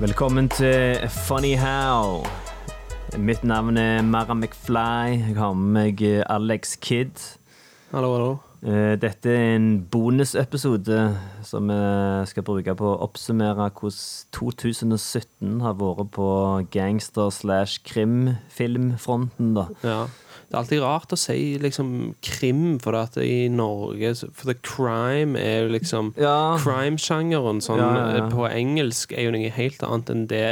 Velkommen til Funny How. Mitt navn er Mara McFly. Jeg har med meg eh, Alex Kidd. Hallo, hallo. Eh, Dette er en bonusepisode som vi skal bruke på å oppsummere hvordan 2017 har vært på gangster- slash krimfilmfronten. da. Ja. Det er alltid rart å si liksom krim, for at i Norge For det crime er jo liksom Ja. Crime-sjangeren sånn Ja, ja, ja. eh, på engelsk er jo noe helt annet enn det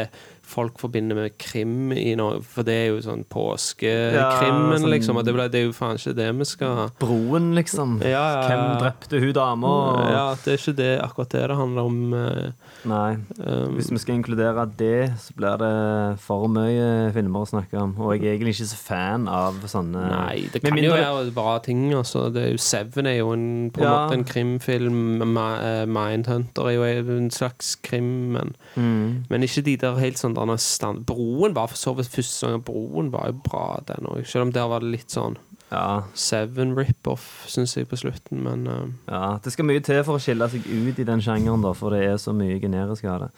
folk forbinder med krim i Norge. For det er jo sånn påskekrimmen, sånn- liksom. Og det, ble- det er jo faen ikke det vi skal Broen, liksom. Ja, ja, ja. Hvem drepte hun dama? og- Ja, det er ikke det akkurat det det handler om. eh, Nei. um, Hvis vi skal inkludere det, så blir det for mye filmer å snakke om. Og jeg er egentlig ikke så fan av sånne Nei, det kan kan jo være bra ting. Altså. Det er jo Seven er jo en, på en Ja. måte en krimfilm. Eh, Mindhunter er jo en slags krim, men, Mm. men ikke de der helt sånn der stand. Broen var for så vidt første gang. Broen var jo bra, den òg. Selv om der var det litt sånn Ja, Seven rip-off, syns jeg, på slutten. Men uh, ja. Det skal mye til for å skille seg ut i den sjangeren, da, for det er så mye generisk av det.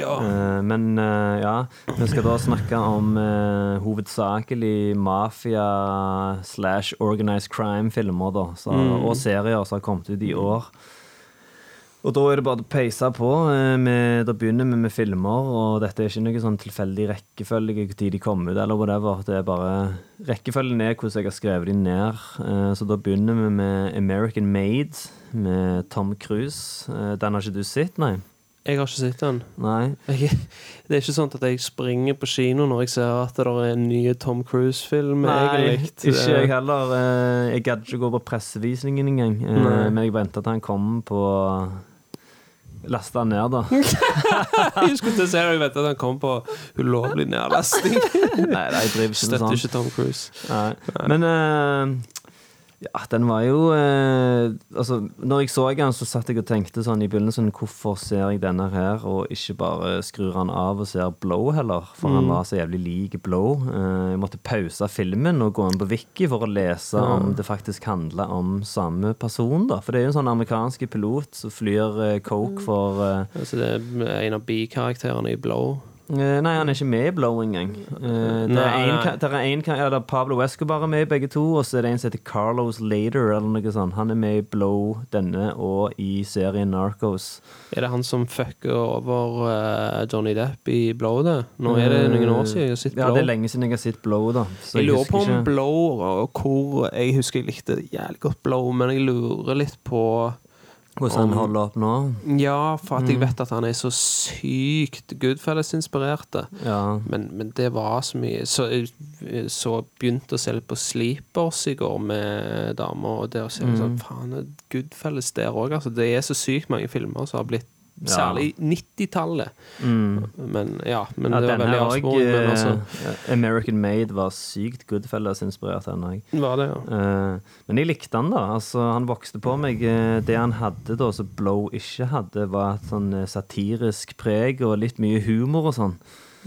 ja. Uh, men uh, ja, vi skal da snakke om hovedsakelig mafia slash organized crime-filmer, da. Så, Og serier som har kommet ut i år. Og da er det bare å peise på. eh, med- Da begynner vi med filmer, og dette er ikke noe sånn tilfeldig rekkefølge når de kommer ut, eller whatever. Det er bare Rekkefølgen er hvordan jeg har skrevet de ned. Eh, Så da begynner vi med American Made med Tom Cruise. Eh, Den har ikke du sett, nei? Jeg har ikke sett den. Nei. Jeg, det er ikke sånn at jeg springer på kino når jeg ser at det er en ny Tom Cruise-film. Nei, egentlig. ikke jeg heller. Jeg gadd ikke gå på pressevisningen engang. Nei. Men jeg venta til han kom på Lasta han ned, da. Jeg skulle til å si det, jeg vet at han kom på ulovlig nedlasting. Nei, jeg driver ikke med Støtter sånn. ikke Tom Cruise. Nei. Men eh, ja, den var jo eh, Altså, når jeg så den, så satt jeg og tenkte sånn i begynnelsen Hvorfor ser jeg denne her, og ikke bare skrur han av og ser Blow heller? For han var så jævlig lik Blow. Eh, jeg måtte pause filmen og gå inn på Wiki for å lese om det faktisk handla om samme person, da. For det er jo en sånn amerikansk pilot som flyr eh, coke for eh, Altså, det er en av bikarakterene i Blow. Eh, Nei, han er ikke med i Blow engang. Eh, det, er én ja, Pablo Escobar er med i begge to, og så er det en som heter Carlos Later, eller noe sånt. Han er med i Blow, denne, og i serien Narcos. Er det han som fucker over eh, Johnny Depp i Blow, det? Nå er det noen år siden jeg har sett Ja, det er lenge siden jeg har sett Blow, da. Så jeg lurer husker på om ikke- Blow og hvor Jeg husker jeg likte jævlig godt Blow, men jeg lurer litt på hvordan han holder opp nå. Ja, for Mm. at jeg vet at han er så sykt Goodfellas-inspirert. Ja. Men, men det var så mye Så jeg så begynte å se litt på Sleepers i går med damer, og det å se Mm. sånn Faen, Goodfellas der òg, altså. Det er så sykt mange filmer som har blitt Ja. Særlig 90-tallet. Mm. Men ja, men Ja, det var veldig avsporing. Men altså, eh, American Made, var sykt Goodfellas-inspirert, den òg. ja. Uh, men jeg likte han da. Altså, han vokste på meg. Eh, Det han hadde da, som Blow ikke hadde, var et sånn satirisk preg og litt mye humor og sånn.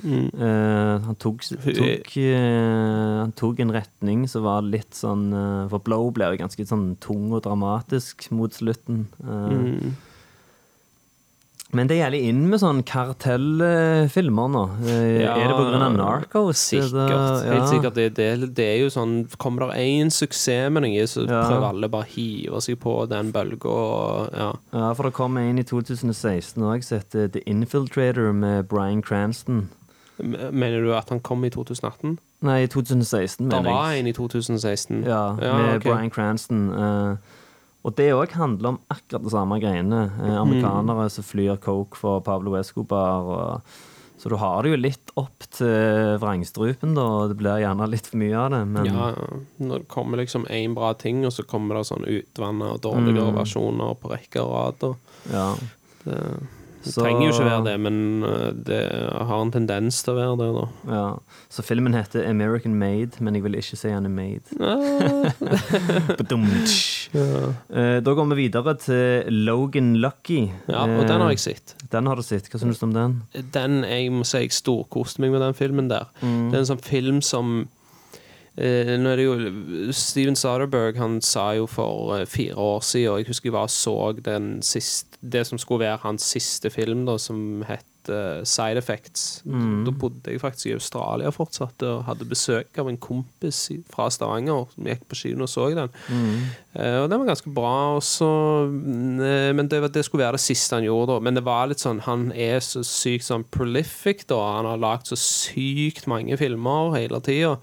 Mm. Uh, han, tok, tok, uh, han tok en retning som var litt sånn uh, For Blow ble jo ganske sånn tung og dramatisk mot slutten. Mm. Men det gjelder inn med sånn kartellfilmer nå. Eh, Ja, er det av Narcos? Sikkert. Det, ja. Helt sikkert. Det, det, det er jo sånn Kommer det én suksess med noe, så Ja. prøver alle bare å hive seg på den bølga. Ja. Ja, for det kom en i 2016 òg som heter The Infiltrator med Bryan Cranston. Mener du at han kom i 2018? Nei, i 2016, mener Det mener var en i 2016. Ja, Ja, med okay. Bryan Cranston. eh, og det òg handler om akkurat det samme greiene. Eh, amerikanere som flyr coke for Pablo Escobar. Og, så du har det jo litt opp til vrangstrupen, da. og Det blir gjerne litt for mye av det. Men ja. Når det kommer liksom én bra ting, og så kommer det sånn utvanna og dårligere Mm. versjoner på rekke og rad. ja. Det, det Så- trenger jo ikke være det, men eh, det har en tendens til å være det, da. Ja. Så filmen heter American Made, men jeg vil ikke si han er made. ja. Eh, Da går vi videre til Logan Lucky. Ja, og den har jeg sett. Eh, Den har du sett. Hva syns du om den? Den, jeg må si jeg storkoste meg med den filmen der. Mm. Det er en sånn film som Nå er det jo Steven Soderberg han sa jo for eh, fire år siden, og jeg husker jeg bare så den siste, det som skulle være hans siste film, da, som het eh, Side Effects. Mm. Da bodde jeg faktisk i Australia fortsatt og hadde besøk av en kompis fra Stavanger som gikk på kino og så den. Eh, og den var ganske bra. Og så, mm, eh, men det, det skulle være det siste han gjorde. Da. Men det var litt sånn han er så sykt sånn prolific. da Han har lagd så sykt mange filmer hele tida.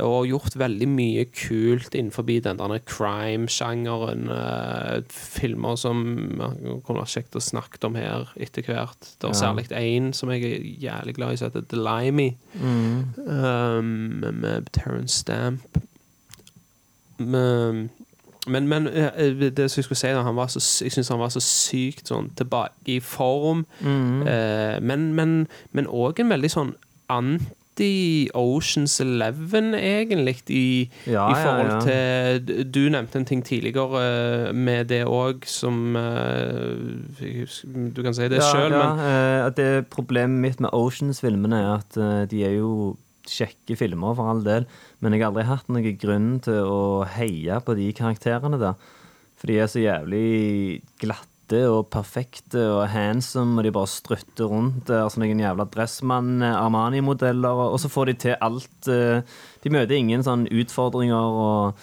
Og gjort veldig mye kult innenfor den der crime-sjangeren. eh, filmer som man kunne vært kjekt å snakke om her etter hvert. Det er Ja. særlig én som jeg er jævlig glad i, som heter The Limey. Um, med Terence Stamp. Men, men, men eh, det som jeg skulle si, han var så, jeg syns han var så sykt sånn tilbake i form. Eh, men men men òg en veldig sånn anti-Oceans Eleven, egentlig, i, Ja, i forhold ja. til Du nevnte en ting tidligere eh, med det òg, som eh, Du kan si det ja, sjøl, ja, men eh, at det Problemet mitt med Oceans-filmene er at eh, de er jo kjekke filmer, for all del, men jeg har aldri hatt noen grunn til å heie på de karakterene der. For de er så jævlig glatte og perfekte og handsome, og de bare strutter rundt. der er sånne noen jævla Dressmann, eh, Armani-modeller, og så får de til alt. eh, De møter ingen sånn utfordringer og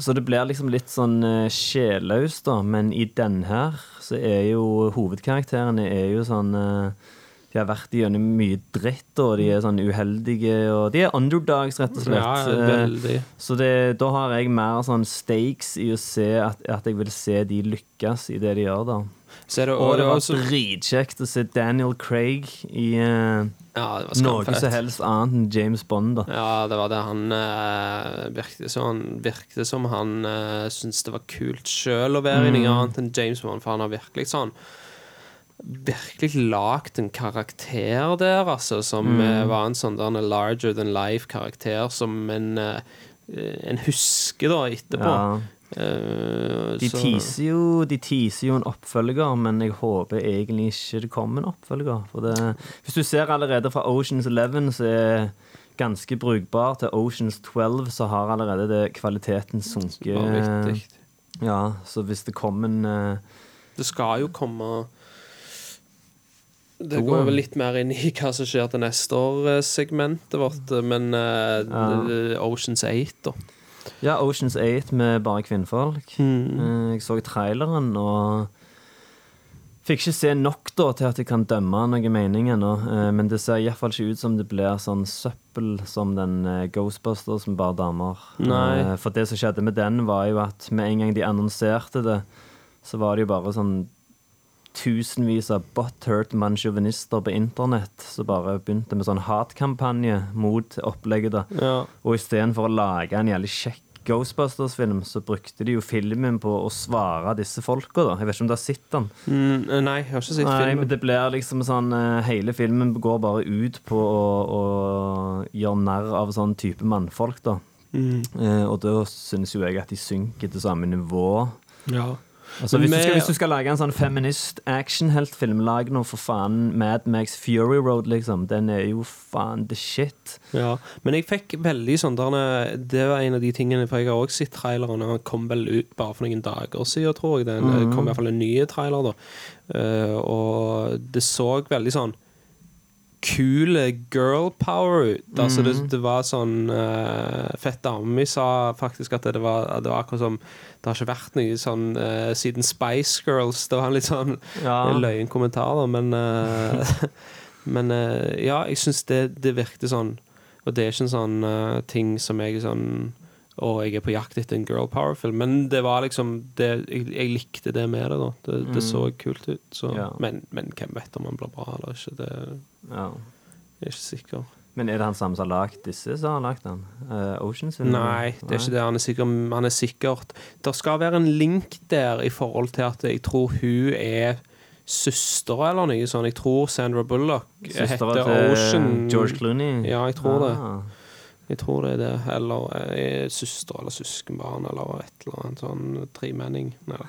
så det blir liksom litt sånn uh, sjelløst, da. Men i den her så er jo hovedkarakterene er jo sånn eh, De har vært gjennom mye dritt, og de er sånn uheldige, og de er underdogs, rett og slett. ja, Eh, veldig. så det, da har jeg mer sånn stakes i å se at, at jeg vil se de lykkes i det de gjør, da. Så er det, Og det var også- dritkjekt å se Daniel Craig i uh, ja, det var noe som helst annet enn James Bond, da. Ja, det var det. Han uh, virket som han, virkte som han uh, syntes det var kult sjøl å være i Mm. noe annet enn James Bond, for han har virkelig sånn Virkelig lagd en karakter der, altså, som Mm. eh, var en sånn der, en larger than life-karakter som en, eh, en husker da etterpå. Ja. Eh, De teaser, jo, de teaser jo en oppfølger, men jeg håper egentlig ikke det kommer en oppfølger. For det, hvis du ser allerede fra Oceans 11, så er ganske brukbar til Oceans 12, så har allerede det kvaliteten sunket. Ja, så hvis det kommer en Det skal jo komme Det går vel litt mer inn i hva som skjer til neste år, eh, vårt, eh, men uh. Oceans 8, da. Ja, Oceans 8 med bare kvinnfolk. Mm. Jeg så traileren og fikk ikke se nok da til at jeg kan dømme noe mening ennå. Men det ser iallfall ikke ut som det blir sånn søppel som den Ghostbusters som bare damer. Nei. For det som skjedde med den, var jo at med en gang de annonserte det, så var det jo bare sånn tusenvis av butthurt mannsjåvinister på internett som bare begynte med sånn hatkampanje mot opplegget. da. Ja. Og istedenfor å lage en jævlig kjekk Ghostbusters-film, så brukte de jo filmen på å svare disse folka, da. Jeg vet ikke om du har sett den? Mm, nei, jeg har ikke sett Nei, filmen. men det blir liksom sånn eh, Hele filmen går bare ut på å, å gjøre narr av sånn type mannfolk, da. Mm. Eh, og da syns jo jeg at de synker til samme nivå. Ja. Altså, hvis, du skal, hvis du skal lage en sånn feminist actionheltfilm, lag nå for faen Mad Max Fury Road, liksom. Den er jo faen the shit. ja. Men jeg fikk veldig sånn der, Det var en av de tingene For jeg har også sett traileren, og han kom vel ut bare for noen dager siden, tror jeg. Det -hmm. kom i hvert fall en ny trailer, da. Uh, og det så veldig sånn kule girl power ut. Altså det, det var sånn uh, Fett dame sa faktisk at det var, det var akkurat som Det har ikke vært noe sånn uh, siden Spice Girls. Det var en litt sånn Ja. løyen kommentar, da, men uh, Men ja, jeg syns det, det virkte sånn Og det er ikke en sånn ting som jeg sånn Å, jeg er på jakt etter en girl power-film. Men det var liksom det, jeg, jeg likte det med det, da. Det, det så kult ut. Så. Ja. Men, men hvem vet om han blir bra eller ikke? Det Ja. jeg er ikke sikker. Men er det han samme som har lagd disse, Så har han lagt den? Uh, Oceans? Nei, det er ikke det. Han er, sikker, han er sikkert Det skal være en link der i forhold til at jeg tror hun er søster eller noe sånt. Jeg tror Sandra Bullock Søster heter Ocean George Clooney. Ja, jeg tror det. Jeg tror det er det. Eller eh, søster eller søskenbarn eller et eller annet sånn tremenning. Nei.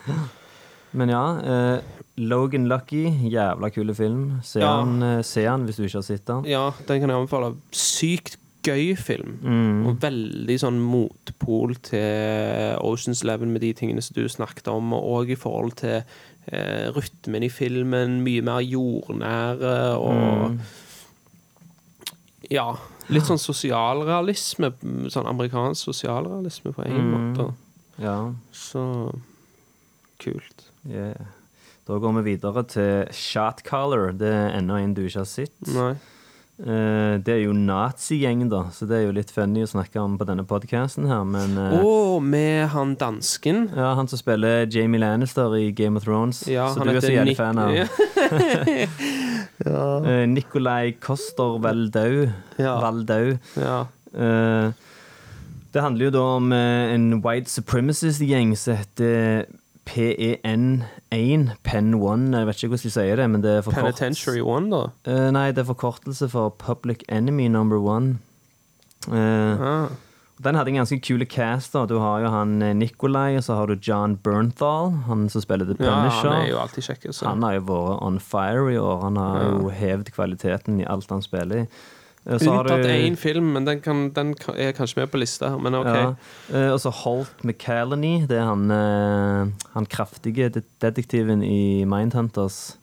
Men ja, eh, Logan Lucky, jævla kule film. Se Ja. han, eh, hvis du ikke har sett den. Ja, den kan jeg anbefale. Sykt gøy film. Mm. Og veldig sånn motpol til Oceans Eleven med de tingene som du snakket om, og i forhold til eh, rytmen i filmen. Mye mer jordnære og Mm. Ja. Litt sånn sosialrealisme. Sånn amerikansk sosialrealisme på en Mm. måte. Ja, Så kult. yeah. Da går vi videre til Shot Color. Det er enda en du ikke har sett. Nei. Eh, det er jo nazigjengen, da, så det er jo litt funny å snakke om på denne podkasten her, men Og med han dansken. Ja, han som spiller Jamie Lannister i Game of Thrones, Ja, så du er så jævlig fan av. Ja. Uh, Nikolai Koster Veldau. Ja. Valdau. ja. Uh, det handler jo da om uh, en white supremacist-gjeng som heter PEN1, Pen 1, jeg vet ikke hvordan de sier det, men det er forkort... Penitentiary One, da. Uh, nei, det er forkortelse for Public Enemy Number One. Uh, Ah. Den hadde en ganske kule cast. da Du har jo han eh, Nikolai, og så har du John Bernthal, han som spiller The Punisher. Ja, han er jo alltid kjekk. å. Han har jo vært on fire i år. Han har jo hevd kvaliteten i alt han spiller i. Eh, Så har Unntatt du én film, men den, kan, den er kanskje med på lista. Men OK. ja, eh, Og så Holt McCallany. Det er han, eh, han kraftige detektiven i Mindhunters.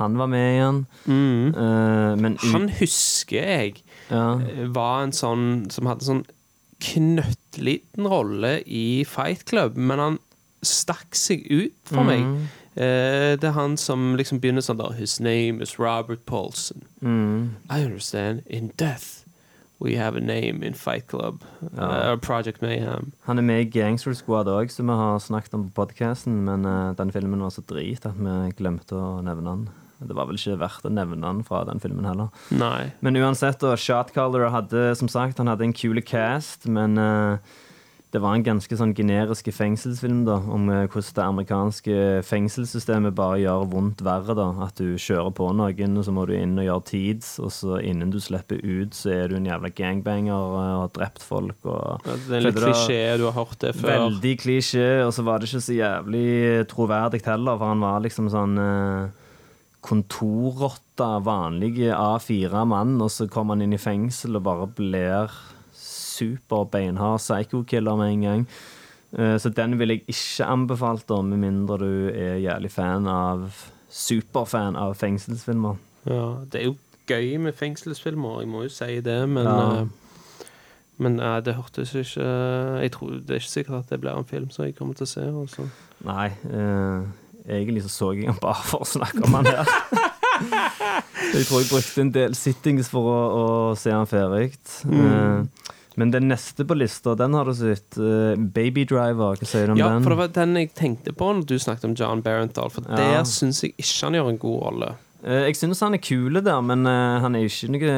Han var med igjen. Mm. Eh, men Han husker jeg ja. eh, var en sånn som hadde sånn knøttliten rolle i Fight Club, men han stakk seg ut for meg. Mm. Eh, det er han som liksom begynner sånn der His name is Robert Paulson. Mm. I understand. In death we have a name in Fight Club. Ja. Uh, Project Mayhem. Han er med i Gangster Squad òg, som vi har snakket om på podkasten. Men uh, den filmen var så drit at vi glemte å nevne den. Det var vel ikke verdt å nevne han fra den filmen heller. Nei. Men uansett, da, Shotcaller hadde som sagt, han hadde en kule cast, men uh, det var en ganske sånn generisk fengselsfilm da, om uh, hvordan det amerikanske fengselssystemet bare gjør vondt verre. da, At du kjører på noen, og så må du inn og gjøre tids, og så innen du slipper ut, så er du en jævla gangbanger eh, og har drept folk. og... Ja, Det er litt klisjé, du har hørt det før. Veldig klisjé, og så var det ikke så jævlig troverdig heller, for han var liksom sånn eh, kontorrotta, vanlige A4-mann, og så kommer han inn i fengsel og bare blir super beinhard psycho-killer med en gang. Eh, så den vil jeg ikke anbefalt, da, med mindre du er jævlig fan av Superfan av fengselsfilmer. Ja, det er jo gøy med fengselsfilmer, jeg må jo si det, men Ja. eh, Men eh, det hørtes ikke Jeg tror Det er ikke sikkert at det blir en film som jeg kommer til å se. Også. Nei, eh, egentlig så så jeg han bare for å snakke om han her. jeg tror jeg brukte en del sittings for å, å se han ferdig. Eh, men den neste på lista, den har du sett. Uh, Baby Driver, hva sier du om Ja, den? for det var den jeg tenkte på når du snakket om John Barenthal, for Ja. der syns jeg ikke han gjør en god rolle. Eh, jeg synes han er kul der, men eh, han er ikke noe Jeg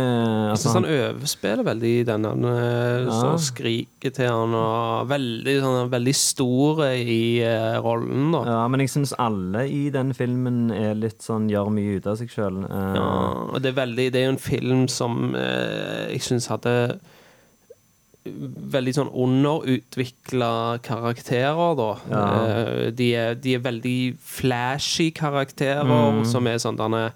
altså, syns han overspiller veldig i den. Han eh, Ja. skriker til han og veldig, sånn, veldig stor i uh, rollen, da. Ja, men jeg syns alle i den filmen er litt sånn gjør mye ut av seg sjøl. Ja, og det er, veldig, det er jo en film som uh, jeg syns hadde veldig sånn underutvikla karakterer, da. Ja. Eh, de, er, de er veldig flashy karakterer, Mm. som er sånn denne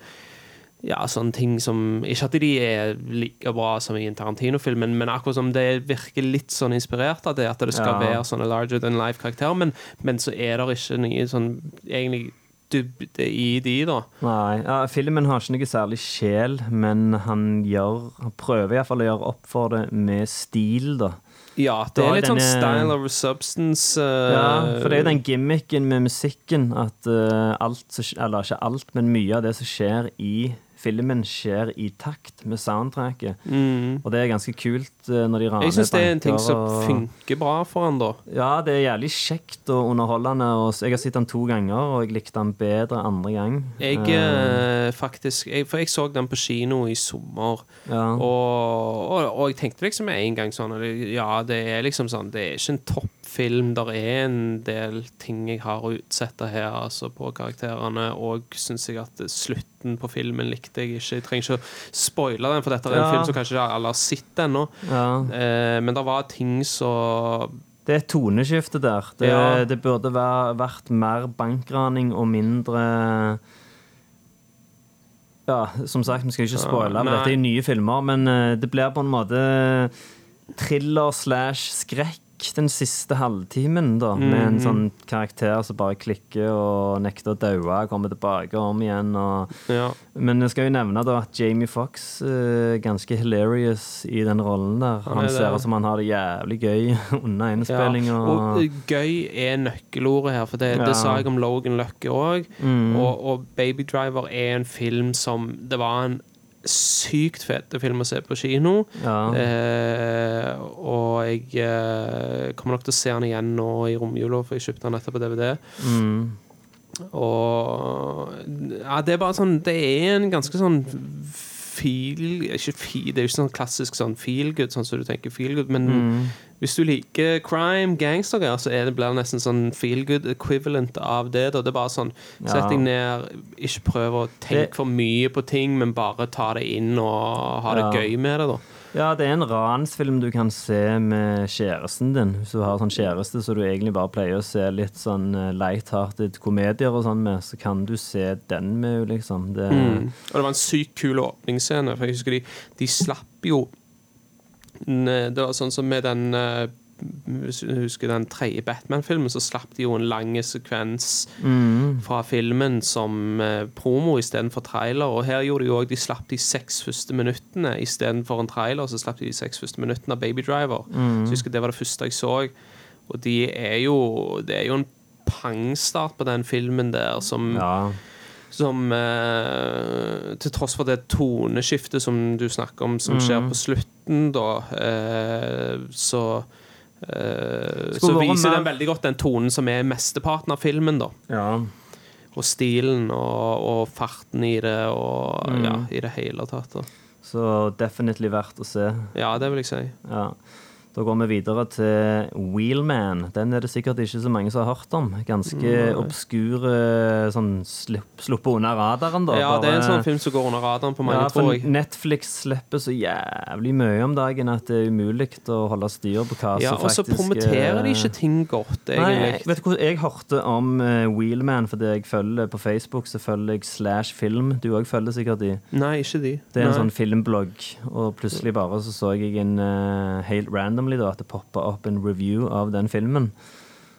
ja, sånne ting som Ikke at de er like bra som i en Tarantino-film, men, men akkurat som det virker litt sånn inspirert av det, at det skal Ja. være sånne larger than life-karakterer, men, men så er det ikke noe sånn egentlig dybde i de, da. Nei, ja, filmen har ikke noe særlig sjel, men han gjør Han prøver iallfall å gjøre opp for det med stil, da. Ja, det Da er litt litt sånn style over substance. Uh, Ja, for det er jo den gimmicken med musikken at uh, alt Eller ikke alt, men mye av det som skjer i filmen skjer i takt med soundtracket. Mm. Og det er ganske kult eh, når de raner Jeg syns det er en ting som og- funker bra for han da. Ja, det er jævlig kjekt og underholdende. Og jeg har sett den to ganger, og jeg likte den bedre andre gang. Jeg eh, faktisk jeg, For jeg så den på kino i sommer, ja. og, og, og jeg tenkte liksom med en gang sånn Ja, det er liksom sånn Det er ikke en toppfilm. Der er en del ting jeg har å utsette her altså på karakterene, og syns jeg at slutten på filmen likte jeg ikke. Jeg trenger ikke å spoile den, for dette er en Ja. film som kanskje alle har sett ennå. ja. Eh, men det var ting så Det er et toneskifte der. Det, Ja. det burde være, vært mer bankraning og mindre Ja, som sagt, vi skal ikke spoile, dette er nye filmer, men eh, det blir på en måte thriller slash skrekk den siste halvtimen, da, med Mhm. en sånn karakter som bare klikker og nekter å daue, kommer tilbake om igjen og Ja. Men jeg skal jo nevne da at Jamie Fox er ganske hilarious i den rollen der. Han Han, er ser ut som han har det jævlig gøy under Ja. innspilling. Og Og, eh, gøy er nøkkelordet her, for det, Ja. det sa jeg om Logan Løkke òg. Mm. Og, og Baby Driver er en film som Det var en sykt fete film å se på kino. ja. Eh, og jeg eh, kommer nok til å se den igjen nå i romjula, for jeg kjøpte den nettopp på DVD. Mm. Og Ja, det er bare sånn Det er en ganske sånn feel feel, Det er jo ikke sånn klassisk sånn feel good, sånn som du tenker feel good, men Mm. Hvis du liker crime, gangstergreier, så er det, blir det nesten sånn feel good equivalent av det. Da. Det er bare sånn Sett deg ned, ikke prøv å tenke Det- for mye på ting, men bare ta det inn og ha det Ja. gøy med det, da. ja, det er en ransfilm du kan se med kjæresten din. Hvis du har sånn kjæreste så du egentlig bare pleier å se litt sånn lighthearted light-hearted komedier og sånn med, så kan du se den med, liksom. Det, Mm. Og det var en sykt kul åpningsscene, for jeg husker de, de slapp jo Det var sånn som med den eh, Hvis du husker den tredje Batman-filmen, så slapp de jo en lang sekvens Mm. fra filmen som eh, promo istedenfor trailer. Og her gjorde de jo òg De slapp de seks første minuttene istedenfor en trailer. Så slapp de de seks første minuttene av Baby Driver. Så jeg husker Det var det første jeg så. Og de er jo Det er jo en pangstart på den filmen der som ja. Som eh, Til tross for det toneskiftet som du snakker om, som skjer Mm. på slutten, da, eh, så eh, Så viser den veldig godt den tonen som er mesteparten av filmen, da. ja. Og stilen og, og farten i det, og Mm. ja, i det hele tatt. Da. Så definitivt verdt å se. Ja, det vil jeg si. Ja. Da går vi videre til Wheelman. Den er det sikkert ikke så mange som har hørt om. Ganske obskur, eh, sånn sluppet under radaren, da. Ja, det er en sånn film som går under radaren på mange, ja, tror jeg. Netflix slipper så jævlig mye om dagen at det er umulig å holde styr på hva Ja, som og så promoterer de eh, ikke ting godt, Nei, vet du hvor jeg hørte om eh, Wheelman fordi jeg følger på Facebook, så følger jeg Slash Film. Du òg følger sikkert de. Nei, ikke de. Det er en Nei. sånn filmblogg, og plutselig bare så så jeg en uh, helt randomly da, at det poppa opp en review av den filmen.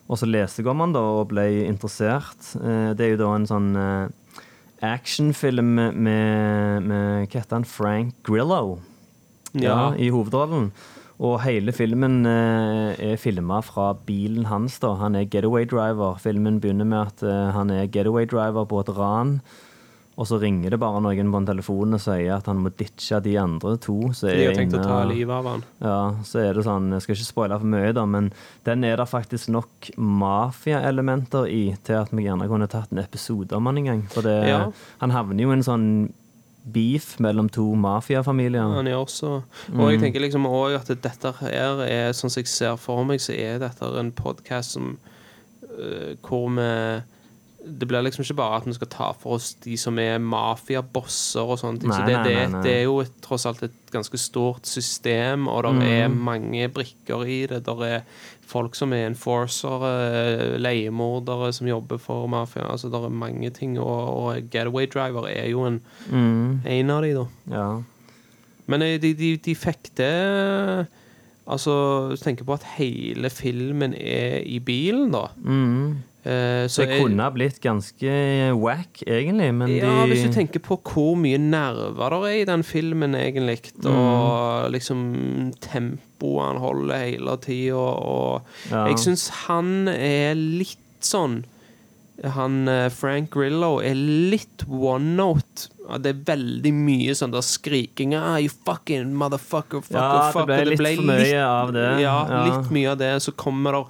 Og så om den da, og ble interessert. Eh, det er jo da en sånn eh, actionfilm med, med, Hva heter han? Frank Grillo Ja. i hovedrollen. Og hele filmen eh, er filma fra bilen hans. da Han er getaway driver. Filmen begynner med at han er getaway driver på et ran. Og så ringer det bare noen på en telefon og sier at han må ditche de andre to. Så De har tenkt å ta livet av han. ja, så er det sånn Jeg skal ikke spoile for mye, da, men den er det faktisk nok mafiaelementer i til at vi gjerne kunne tatt en episode om han en gang. For det, Ja. han havner jo i en sånn beef mellom to mafiafamilier. Han gjør også Og Mm. jeg tenker liksom også at dette her er Sånn som jeg ser for meg, så er dette en podkast som øh, Hvor vi det blir liksom ikke bare at vi skal ta for oss de som er mafiabosser og sånne ting. så det, nei, det, nei, nei. det er jo et, tross alt et ganske stort system, og det Mm. er mange brikker i det. Det er folk som er enforcere, leiemordere som jobber for mafia. Altså, det er mange ting, og, og Getaway Driver er jo en, Mm, en av de, da. ja. Men eh, de, de, de fikk det Altså, hvis du tenker på at hele filmen er i bilen, da. Mm. Eh, Så det kunne ha blitt ganske wack, egentlig, men Ja, de hvis du tenker på hvor mye nerver det er i den filmen, egentlig, Mm. og liksom tempoet han holder hele tida, og Ja. Jeg syns han er litt sånn han eh, Frank Grillo er litt one note. Det er veldig mye sånn der skriking ah, You fucking motherfucker, fucker, Ja, det fucker. ble litt for mye av det. Ja, Ja. litt mye av det. Så kommer der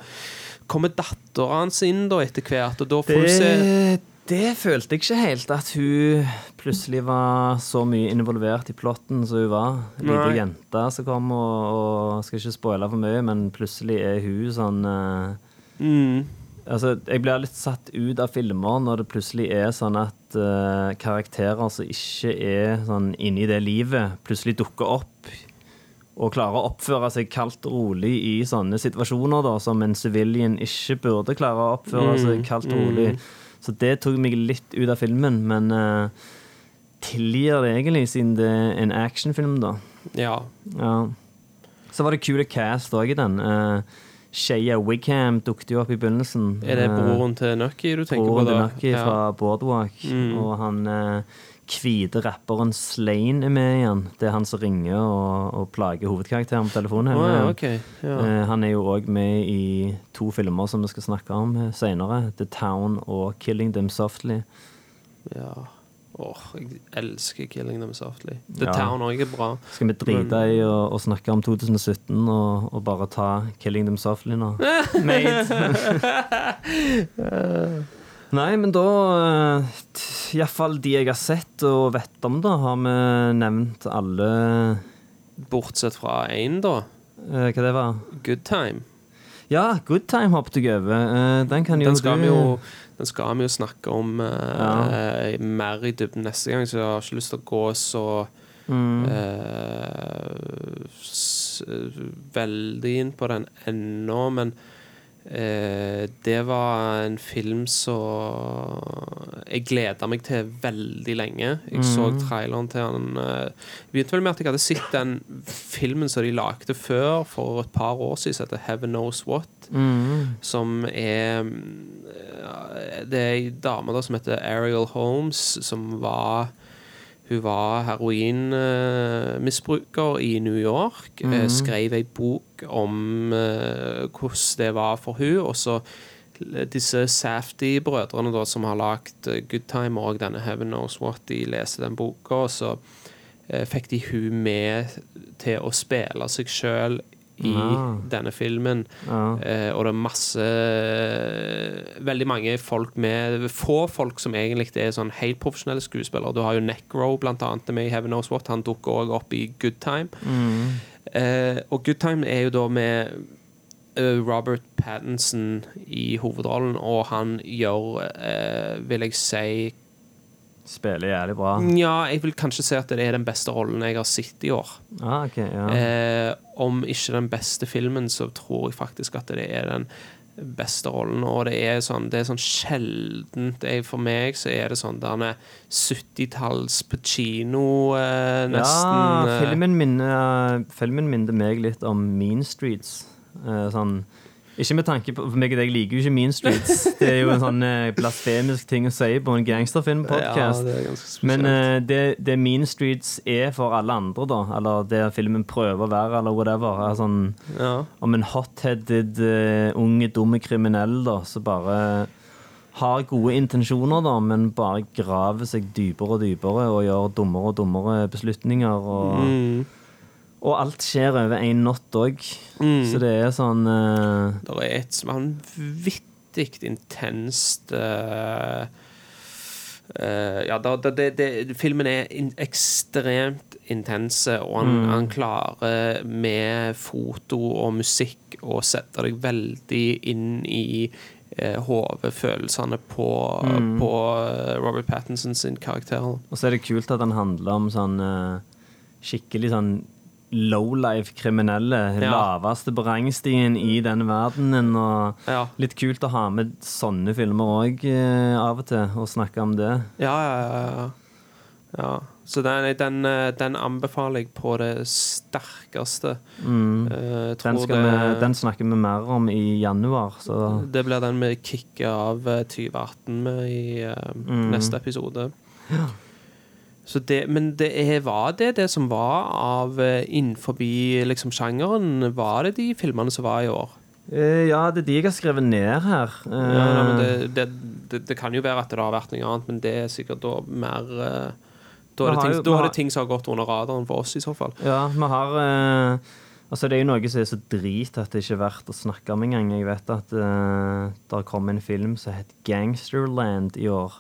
Kommer dattera hans inn da etter hvert, og da får du se Det, det følte jeg ikke helt, at hun plutselig var så mye involvert i plotten som hun var. Lita jente som kom, og, og skal ikke spoile for mye, men plutselig er hun sånn uh, mm, Altså, jeg blir litt satt ut av filmer når det plutselig er sånn at uh, karakterer som ikke er sånn inni det livet, plutselig dukker opp og klarer å oppføre seg kaldt og rolig i sånne situasjoner, da, som en civilian ikke burde klare å oppføre seg kaldt og rolig. Så det tok meg litt ut av filmen, men uh, tilgir det egentlig, siden det er en actionfilm, da. Ja. Ja. Så var det kule cast òg i den. Uh, Shaya Wigham dukket jo opp i begynnelsen. Er det Eh, broren til Nucky du tenker broren på? til? Nucky Ja. fra Boardwalk. Mm. Og han eh, hvite rapperen Slane er med igjen. Det er han som ringer og, og plager hovedkarakteren på telefonen. Oh, ja, okay. Ja. eh, han er jo òg med i to filmer som vi skal snakke om seinere. senere. The Town og Killing Them Softly. ja. Åh, jeg elsker Killing Them Softly. The Ja. Town òg er bra. Skal vi drite i å, å snakke om 2017 og, og bare ta Killing Them Softly nå? Mate. Nei, men da Iallfall de jeg har sett og vet om, da, har vi nevnt alle Bortsett fra én, da. eh, Hva det var? Good Time. Ja, Good Time hoppet jeg over. Eh, den kan jo Den skal, du vi jo, den skal vi jo snakke om eh, Ja. mer i dybden neste gang, så jeg har ikke lyst til å gå så mm, Uh, veldig inn på den ennå, men eh, det var en film som jeg gleda meg til veldig lenge. Jeg så Mm. traileren til den eh, Begynte vel med at jeg hadde sett den filmen som de lagde før, for et par år siden, som heter Heaven Knows What mm, som er eh, Det er ei dame da som heter Ariel Holmes, som var Hun var heroinmisbruker i New York. eh, Skrev ei bok om eh, hvordan det var for hun Og så disse Safety-brødrene da som har lagd eh, Good Time og denne Heaven Knows What, de leser den boka, og så fikk de hun med til å spille seg sjøl i ja. denne filmen. ja. Eh, og det er masse Veldig mange folk med Få folk som egentlig er sånn helt profesjonelle skuespillere. Du har jo Necro, blant annet, med i Heaven Knows What. Han dukker òg opp i Good Time. Mm. Eh, og Good Time er jo da med eh, Robert Pattinson i hovedrollen, og han gjør, eh, vil jeg si Spiller jævlig bra. Ja, jeg vil kanskje si at det er den beste rollen jeg har sett i år. Ah, okay, ja. Eh, om ikke den beste filmen, så tror jeg faktisk at det er den beste rollen. Og det er sånn, det er sånn sjeldent det For meg så er det sånn derne 70-talls Pacino, eh, nesten. Ja, eh, filmen minner, filmen minner meg litt om Mean Streets. Eh, sånn ikke med tanke på For meg og deg liker jo ikke Mean Streets. Det er jo en sånn eh, blasfemisk ting å si på en Ja, gangsterfilmpodkast. er spesielt. Men eh, det, det Mean Streets er for alle andre, da, eller det filmen prøver å være, eller whatever, er sånn ja. om en hot-headed uh, unge, dumme kriminell da, som bare har gode intensjoner, da, men bare graver seg dypere og dypere og gjør dummere og dummere beslutninger. Og, Mm. Og alt skjer over én natt òg. Mm. Så det er sånn uh... Det er et vanvittig intenst uh, uh, Ja, det, det, det, filmen er in, ekstremt intense, og han, Mm. han klarer med foto og musikk å sette deg veldig inn i eh, hodefølelsene på, Mm. på Robert Pattinson sin karakter. Og så er det kult at han handler om sånn skikkelig sånn lowlife kriminelle. Ja. Laveste på rangstien i denne verdenen. Og Ja, litt kult å ha med sånne filmer òg av og til, og snakke om det. ja, ja. ja, ja. ja. Så den, den, eh, den anbefaler jeg på det sterkeste. Mm. Eh, Den, det, vi, den snakker vi mer om i januar, så det blir den vi kicker av eh, 2018 med i eh, Mm. neste episode. Så det, men det er, var det det som var av uh, innenfor liksom, sjangeren? Var det de filmene som var i år? Eh, ja, det er de jeg har skrevet ned her. Eh, Ja, nei, det, det, det, det kan jo være at det har vært noe annet, men det er sikkert da mer eh, Da er det ting, jo- da er har- ting som har gått under radaren for oss, i så fall. Ja, vi har eh, Altså, det er jo noe som er så drit at det ikke er verdt å snakke om engang. Jeg vet at uh, det kom en film som het Gangsterland i år.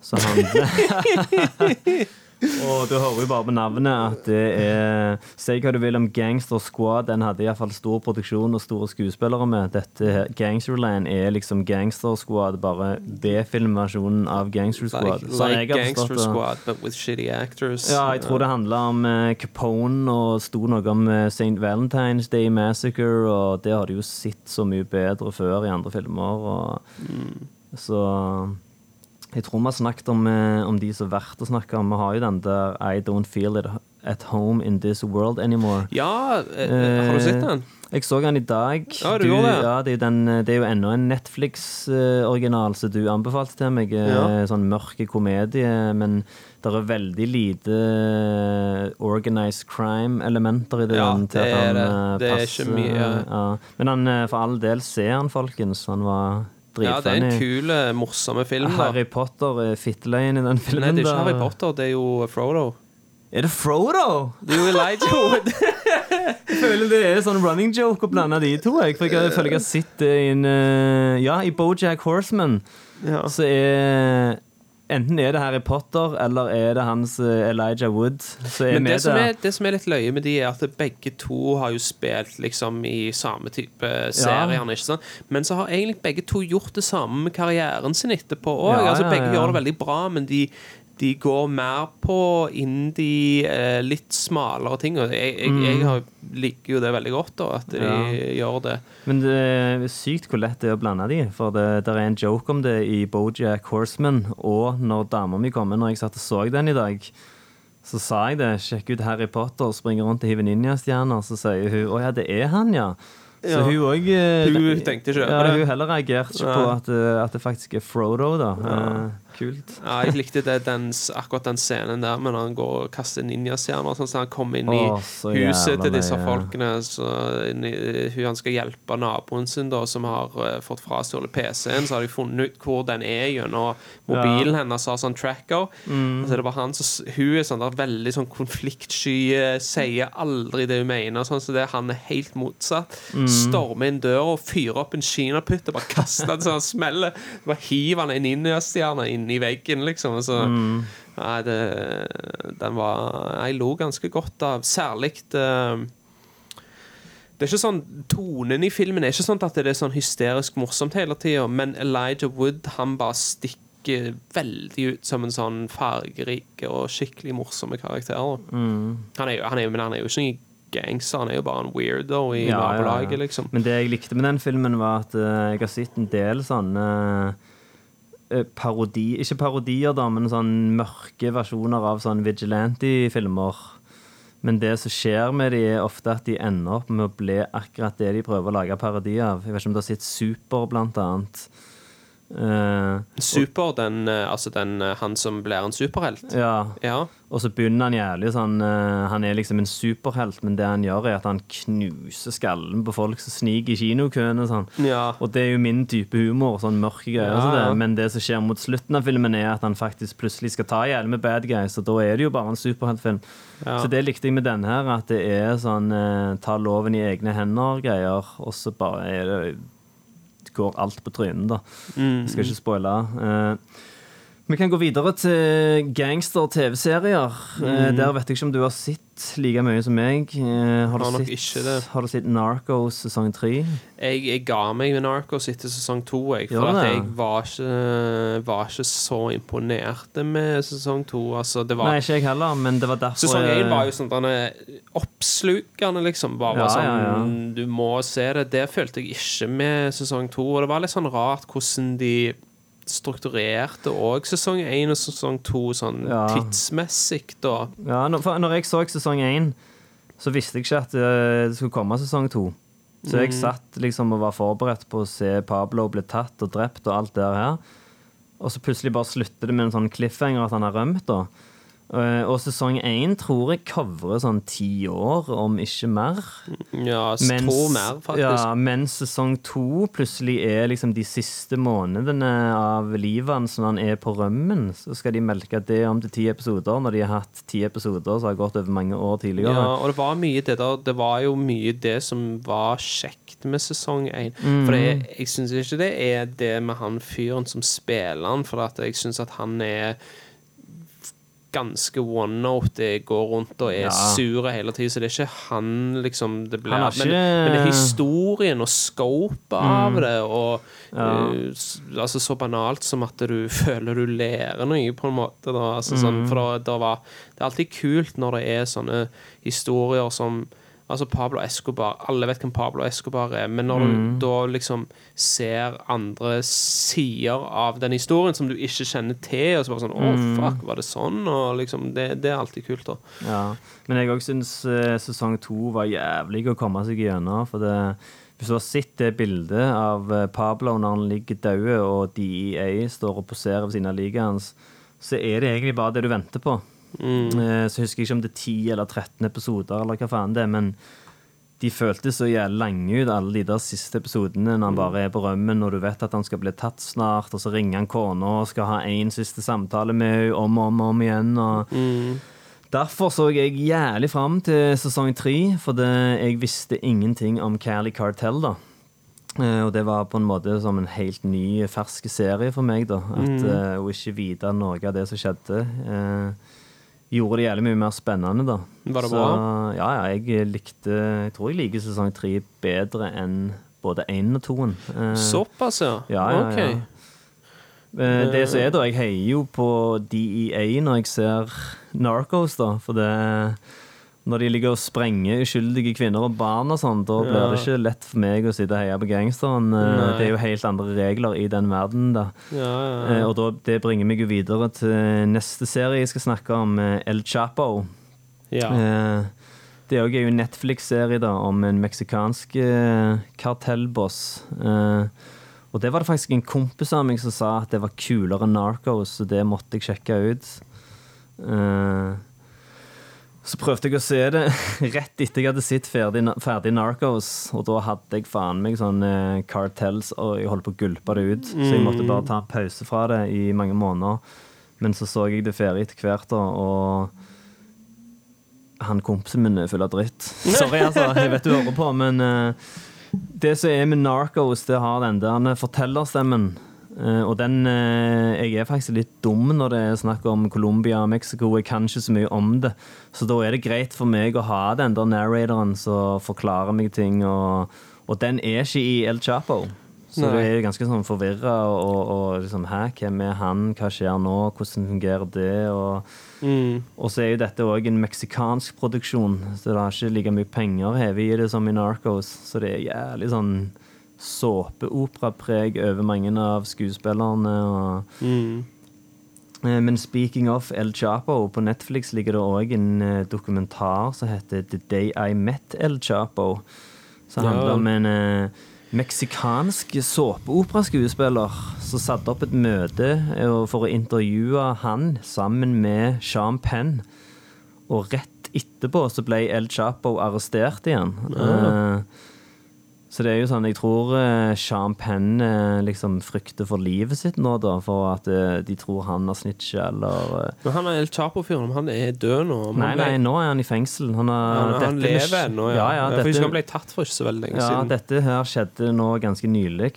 Som han Og du hører jo bare på navnet at det er Si hva du vil om Gangster Squad, den hadde iallfall stor produksjon og store skuespillere med. Dette Gangsterland er liksom Gangster Squad, bare B-filmversjonen av Gangster Squad. Like, like Gangster. Squad, but with shitty actors. Ja, jeg tror det handla om eh, Capone og sto noe om eh, St. Valentine's Day Massacre, og det har de jo sett så mye bedre før i andre filmer. Og, Så jeg tror vi har snakket om, eh, om de som er verdt å snakke om. Vi har jo den der I don't feel it at home in this world anymore. Ja, eh, har du sett den? Jeg så den i dag. Ja, du gjorde det. Ja, det, er jo den, eh, det er jo ennå en Netflix-original som du anbefalte til meg. eh, Ja. Sånn mørk komedie, men det er veldig lite eh, organized crime-elementer i det. Ja, til det er det. eh, Det er ikke mye- ja. Men han, eh, for all del, ser han, folkens. Han var Ja, det er en kul, eh, morsom film. da Harry Potter er fitteløyen i den filmen. Nei, det er ikke da. Harry Potter, det er jo Frodo. Er det Frodo? Det er jo Elijah Wood. Jeg føler det er sånn running joke å blande de to. Jeg, for jeg føler jeg har sett det i en eh, Ja, i Bojack Horseman ja. så er Enten er det Harry Potter, eller er det hans eh, Elijah Wood Men det som er, det som er litt løye med de, er at begge to har jo spilt liksom i samme type serier. sant? Men så har egentlig begge to gjort det samme med karrieren sin etterpå òg. Ja, altså, ja, begge ja. gjør det veldig bra, men de, de går mer på indie, eh, litt smalere ting. Og jeg, jeg, Mm. jeg har, liker jo det veldig godt, da, at de gjør det. Men det er sykt hvor lett det er å blande de. For det, det er en joke om det i Bojack Horseman. Og når dama mi kom inn, når jeg satt og så den i dag, så sa jeg det. Sjekk ut Harry Potter, springer rundt og hiver ninjastjerner. Så sier hun å ja, det er han, ja. Så Ja. hun òg Hun tenkte ikke ja, over det. Hun heller reagerte ikke på at, eh, at det faktisk er Frodo, da. Eh, kult. Ja, jeg likte det, den, akkurat den scenen der med når han går og kaster ninjastjerner. Sånn, så han kommer inn i Åh, huset til disse løye. folkene. Så i- han skal hjelpe naboen sin, da, som har uh, fått frastjålet PC-en. Så har de funnet ut hvor den er gjennom mobilen hennes har sånn tracker. Mm. Så det bare han så Hun er sånn der veldig sånn konfliktsky, eh, sier aldri det hun mener. Sånn, så det han er helt motsatt. Mm. Stormer inn døra og fyrer opp en kinaputt og bare kaster den så han smeller. Bare hiver han en ninjastjerne inn i veggen, liksom. Så, Mm. Nei, det, den var Jeg lo ganske godt av Særlig det det er ikke sånn, Tonen i filmen er ikke sånn at det er sånn hysterisk morsomt hele tida, men Elijah Wood han bare stikker veldig ut som en sånn fargerik og skikkelig morsom karakter. Mm. Han er jo, han er, men han er jo ikke en gangster, han er jo bare en weirdo i Ja, ja, ja. nabolaget, liksom. Men det jeg likte med den filmen, var at uh, jeg har sett en del sånne eh, parodi Ikke parodier, da, men sånn mørke versjoner av sånn vigilante-filmer. Men det som skjer med de, er ofte at de ender opp med å bli akkurat det de prøver å lage parodi av. Jeg vet ikke om du har sett Super, blant annet. Eh, Super, den, eh, altså den, eh, han som blir en superhelt. ja, Ja. Og så begynner han jævlig sånn uh, Han er liksom en superhelt, men det han gjør, er at han knuser skallen på folk som sniker i kinokøene. Sånn. ja. Og det er jo min type humor, sånn mørke greier. Ja, så det. ja. Men det som skjer mot slutten av filmen, er at han faktisk plutselig skal ta ihjel med bad guys, og da er det jo bare en superheltfilm. Ja. Så det likte jeg med denne her, at det er sånn uh, ta loven i egne hender-greier, og så bare er det går alt på trynet, da. Mm. Jeg skal ikke spoile. Eh, vi kan gå videre til gangster-TV-serier. Mm. der vet jeg ikke om du har sett like mye som meg. Eh, har, du Har sett, har du sett Narcos sesong tre? Jeg, jeg ga meg med Narcos etter sesong to, jeg. For at jeg var ikke, var ikke så imponert med sesong to. Altså, det var Nei, ikke jeg heller, men det var derfor Sesong én var jo sånn den oppslukende, liksom. Bare Ja, sånn ja, ja. Du må se det. Det følte jeg ikke med sesong to. Og det var litt sånn rart hvordan de strukturerte òg sesong én og sesong to sånn Ja. tidsmessig, da. Ja, når, for når jeg så sesong én, så visste jeg ikke at eh, det skulle komme sesong to. Så jeg Mm. satt liksom og var forberedt på å se Pablo bli tatt og drept og alt det her. Og så plutselig bare slutter det med en sånn cliffhanger at han har rømt. da. Eh, Og sesong én tror jeg covrer sånn ti år, om ikke mer. Ja, mens, tror mer, faktisk. ja, mens sesong to plutselig er liksom de siste månedene av livet hans når han er på rømmen. Så skal de melke det om til ti episoder, når de har hatt ti episoder som har gått over mange år tidligere. Ja, og det var mye det der Det var jo mye det som var kjekt med sesong én. For jeg, jeg syns ikke det er det med han fyren som spiller han, for at jeg syns at han er ganske one note. Går rundt og er Ja. sur hele tida, så det er ikke han liksom det blir, har men, men det er historien og scopet av det, og Ja. uh, altså så banalt som at du føler du lærer noe, på en måte. Da. Altså, sånn, for da, da var, det er alltid kult når det er sånne historier som Altså Pablo Escobar Alle vet hvem Pablo Escobar er, men når du da liksom ser andre sider av den historien som du ikke kjenner til, og så bare sånn Å, fuck, var det sånn? Og liksom Det, det er alltid kult, da. Ja, men jeg òg syns eh, sesong to var jævlig å komme seg gjennom. For det, hvis du har sett det bildet av eh, Pablo når han ligger død, og DEA står og poserer ved siden av liket hans, så er det egentlig bare det du venter på. Eh, Så husker jeg ikke om det er 10 eller 13 episoder, eller hva faen det er, men de føltes så jævlig lange ut, alle de der siste episodene, når han bare er på rømmen, og du vet at han skal bli tatt snart, og så ringer han kona og skal ha én siste samtale med henne om og om, om igjen. og Derfor så jeg jævlig fram til sesong tre, for det, jeg visste ingenting om Cali Cartel. da. Eh, og det var på en måte som en helt ny, fersk serie for meg. da. At eh, uh, ikke vite noe av det som skjedde, eh, gjorde det jævlig mye mer spennende. da. Var det så, bra? Ja, ja, jeg likte Jeg tror jeg liker sesong tre bedre enn både én og toen. Eh, Såpass, ja? ja, ja, Ok. ja. Eh, Det som er da, Jeg heier jo på DEA når jeg ser Narcos, da. For det Når de ligger og sprenger uskyldige kvinner og barn og sånn, da blir Ja. det ikke lett for meg å sitte og heie på gangsteren. Eh, Nei. Det er jo helt andre regler i den verden, da. Ja, ja, Eh. Og da, det bringer meg jo videre til neste serie jeg skal snakke om, eh, El Chapo. ja. Det er jo en Netflix-serie da, om en meksikansk kartellboss. Og det var det faktisk en kompis av meg som sa at det var kulere enn Narcos, så det måtte jeg sjekke ut. Så prøvde jeg å se det rett etter jeg hadde sett ferdig, ferdig Narcos, og da hadde jeg faen meg sånn eh, cartels, og jeg holdt på å gulpe det ut. Så jeg måtte bare ta pause fra det i mange måneder. Men så så jeg det ferdig etter hvert, da, og han kompisen min er full av dritt. Sorry, altså. Jeg vet du hører på, men eh, det som er med Narcos, det har den der fortellerstemmen. Eh, og den eh, Jeg er faktisk litt dum når det er snakk om Colombia og Mexico. Jeg kan ikke så mye om det. Så da er det greit for meg å ha den der narratoren som forklarer meg ting. Og, og den er ikke i El Chapo. Så Nei. det er ganske sånn forvirra og, og liksom Hæ, hvem er han? Hva skjer nå? Hvordan fungerer det? Og Mm. og så er jo dette òg en meksikansk produksjon, så det har ikke like mye penger hevet i det som i Narcos. Så det er jævlig sånn såpeoperapreg over mange av skuespillerne. Og, Mm. Eh, men speaking of El Chapo, på Netflix ligger det òg en eh, dokumentar som heter The Day I Met El Chapo. Som Ja. handler om en eh, meksikansk såpeoperaskuespiller som satte opp et møte eh, for å intervjue han sammen med Sean Penn. Og rett etterpå så ble El Chapo arrestert igjen. Eh, så det er jo sånn, jeg tror eh, Sean Penn eh, liksom frykter for livet sitt nå, da, for at eh, de tror han har snitcha, eller Men han er El Chapo-fyren, han er død nå. Nei, nei, nå er han i fengsel. Han, har, ja, han dette lever ennå, ja. ja, ja, for jeg han ble tatt for ikke så veldig lenge ja, siden. dette her skjedde nå ganske nylig.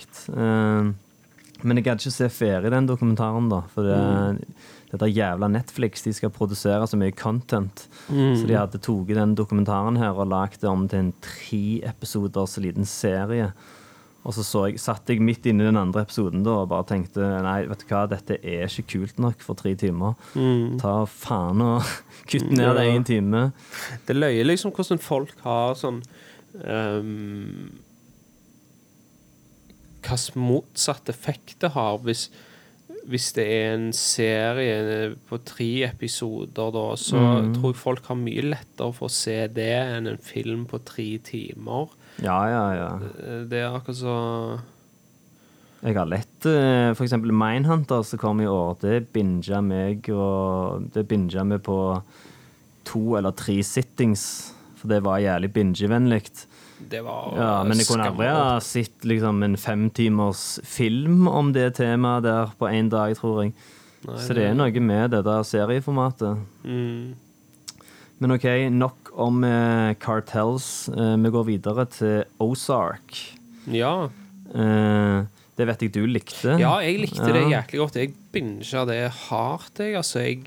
Men jeg gadd ikke se ferie i den dokumentaren, da. For det, Mm. Dette jævla Netflix, de skal produsere så mye content. Mm. Så de hadde tatt den dokumentaren her og lagd det om til en tre episoders liten serie. Og så, så jeg, satt jeg midt inne i den andre episoden da, og bare tenkte nei, vet du hva, dette er ikke kult nok for tre timer. Mm. Ta faen og kutt ned det Ja. én time. Det løyer liksom hvordan folk har sånn um, Hvilken motsatt effekt det har hvis, hvis det er en serie på tre episoder, da, så Mm. tror jeg folk har mye lettere for å se det enn en film på tre timer. Ja, ja, ja. Eh, Det er akkurat så Jeg har lett For eksempel Mindhunter som kom i år. Det binga meg, og det binga vi på to eller tre sittings. For det var jævlig bingevennlig. Det var Ja, men jeg kunne aldri ha sett liksom, en femtimers film om det temaet der på én dag, tror jeg. Så det er noe med det der serieformatet. Mm. Men OK, nok om eh, cartels. Eh, vi går videre til Ozark. Ja. Eh, det vet jeg du likte. ja, jeg likte det Ja. jæklig godt. Jeg binga det hardt, jeg. Altså, jeg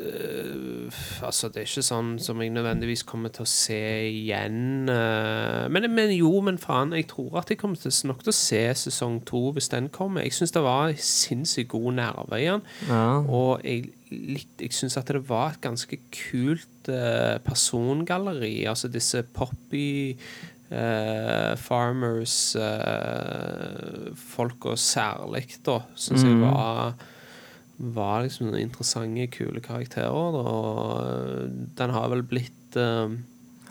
eh, altså, det er ikke sånn som jeg nødvendigvis kommer til å se igjen. Uh, men, men jo, men faen, jeg tror at jeg kommer til, nok til å se sesong to hvis den kommer. Jeg syns det var sinnssykt god nerve i den. Ja. Og jeg, litt- jeg syns at det var et ganske kult uh, persongalleri. Altså disse poppy eh, farmers uh, Folka særlig, da, syns jeg var var liksom noen interessante, kule karakterer. Og den har vel blitt uh,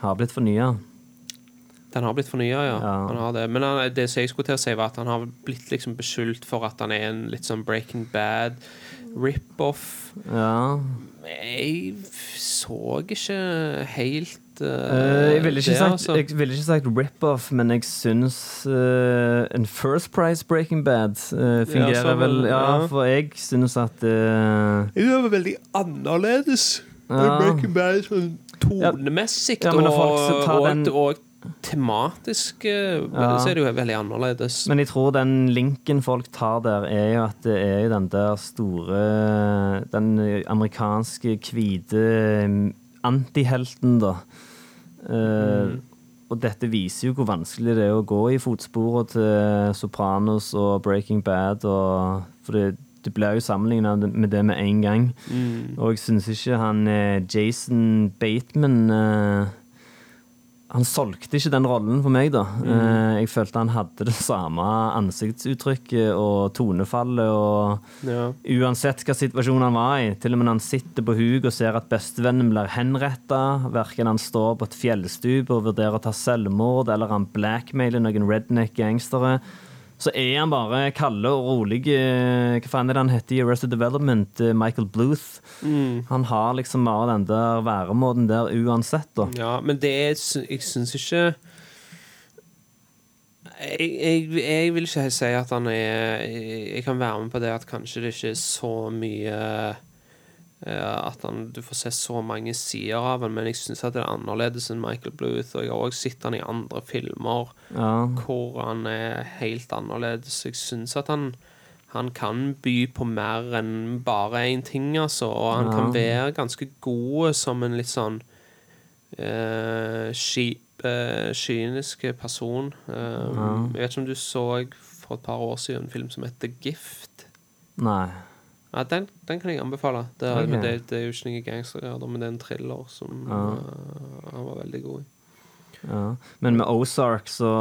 Har blitt fornya. Den har blitt fornya, ja. Ja. Han har det. Men han, det som jeg skulle til å si, var at han har blitt liksom beskyldt for at han er en litt sånn Breaking Bad rip-off. Ja. Jeg så ikke helt eh, Eh, jeg ville ikke, sagt, altså. jeg ikke sagt rip-off, men jeg syns uh, en First Price Breaking Bad uh, fungerer så vel, Ja, ja. for jeg syns at uh, Det var veldig annerledes. Ja. Breaking Bad sånn tonemessig Ja, og, og, den- og tematisk Ja. så er det jo veldig annerledes. Men jeg tror den linken folk tar der, er jo at det er jo den der store Den amerikanske hvite antihelten, da. Eh, Og dette viser jo hvor vanskelig det er å gå i fotsporene til Sopranos og Breaking Bad. Og, for det, det blir jo sammenligna med det med en gang. Og jeg syns ikke han eh, Jason Bateman eh, Han solgte ikke den rollen for meg, da. Eh, jeg følte han hadde det samme ansiktsuttrykket og tonefallet og Ja. Uansett hva situasjonen han var i, til og med når han sitter på huk og ser at bestevennen blir henretta, verken han står på et fjellstup og vurderer å ta selvmord, eller han blackmailer noen redneck-gangstere, så er han bare kalde og rolig. eh, Hva faen er det han heter i Arrested Development? Eh, Michael Bluth. Han har liksom bare den der væremåten der uansett, da. Ja, men det er Jeg syns ikke jeg, jeg, jeg vil ikke si at han er Jeg, kan være med på det at kanskje det ikke er så mye At han, du får se så mange sider av han, men jeg syns det er annerledes enn Michael Bluth. Og jeg har også sett han i andre filmer Ja. hvor han er helt annerledes. Jeg syns at han han kan by på mer enn bare én ting, altså. Og han kan være ganske god som en litt sånn uh, skip, uh, kynisk person. Eh, Jeg vet ikke om du så for et par år siden en film som heter Gift. Nei. Ja, den, den kan jeg anbefale. Det er, okay. men det, det er jo ikke noen gangstergreier, men det er en thriller som eh, han var veldig god i. Ja. Men med Ozark så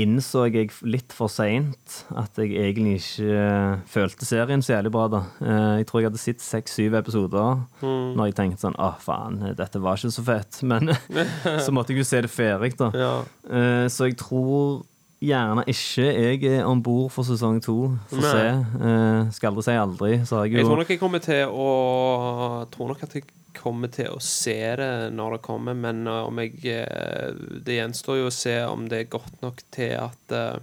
innså jeg litt for seint at jeg egentlig ikke eh, følte serien så jævlig bra. da. Eh, Jeg tror jeg hadde sett seks-syv episoder når jeg tenkte sånn Å, faen, dette var ikke så fett. Men så måtte jeg jo se det ferdig, da. Ja. Så jeg tror gjerne ikke jeg er om bord for sesong to. Får se. Eh, Skal aldri si aldri. Har jeg Jeg tror nok jeg kommer til å tror nok at jeg kommer til å se det når det kommer, men uh, om jeg uh, Det gjenstår jo å se om det er godt nok til at uh,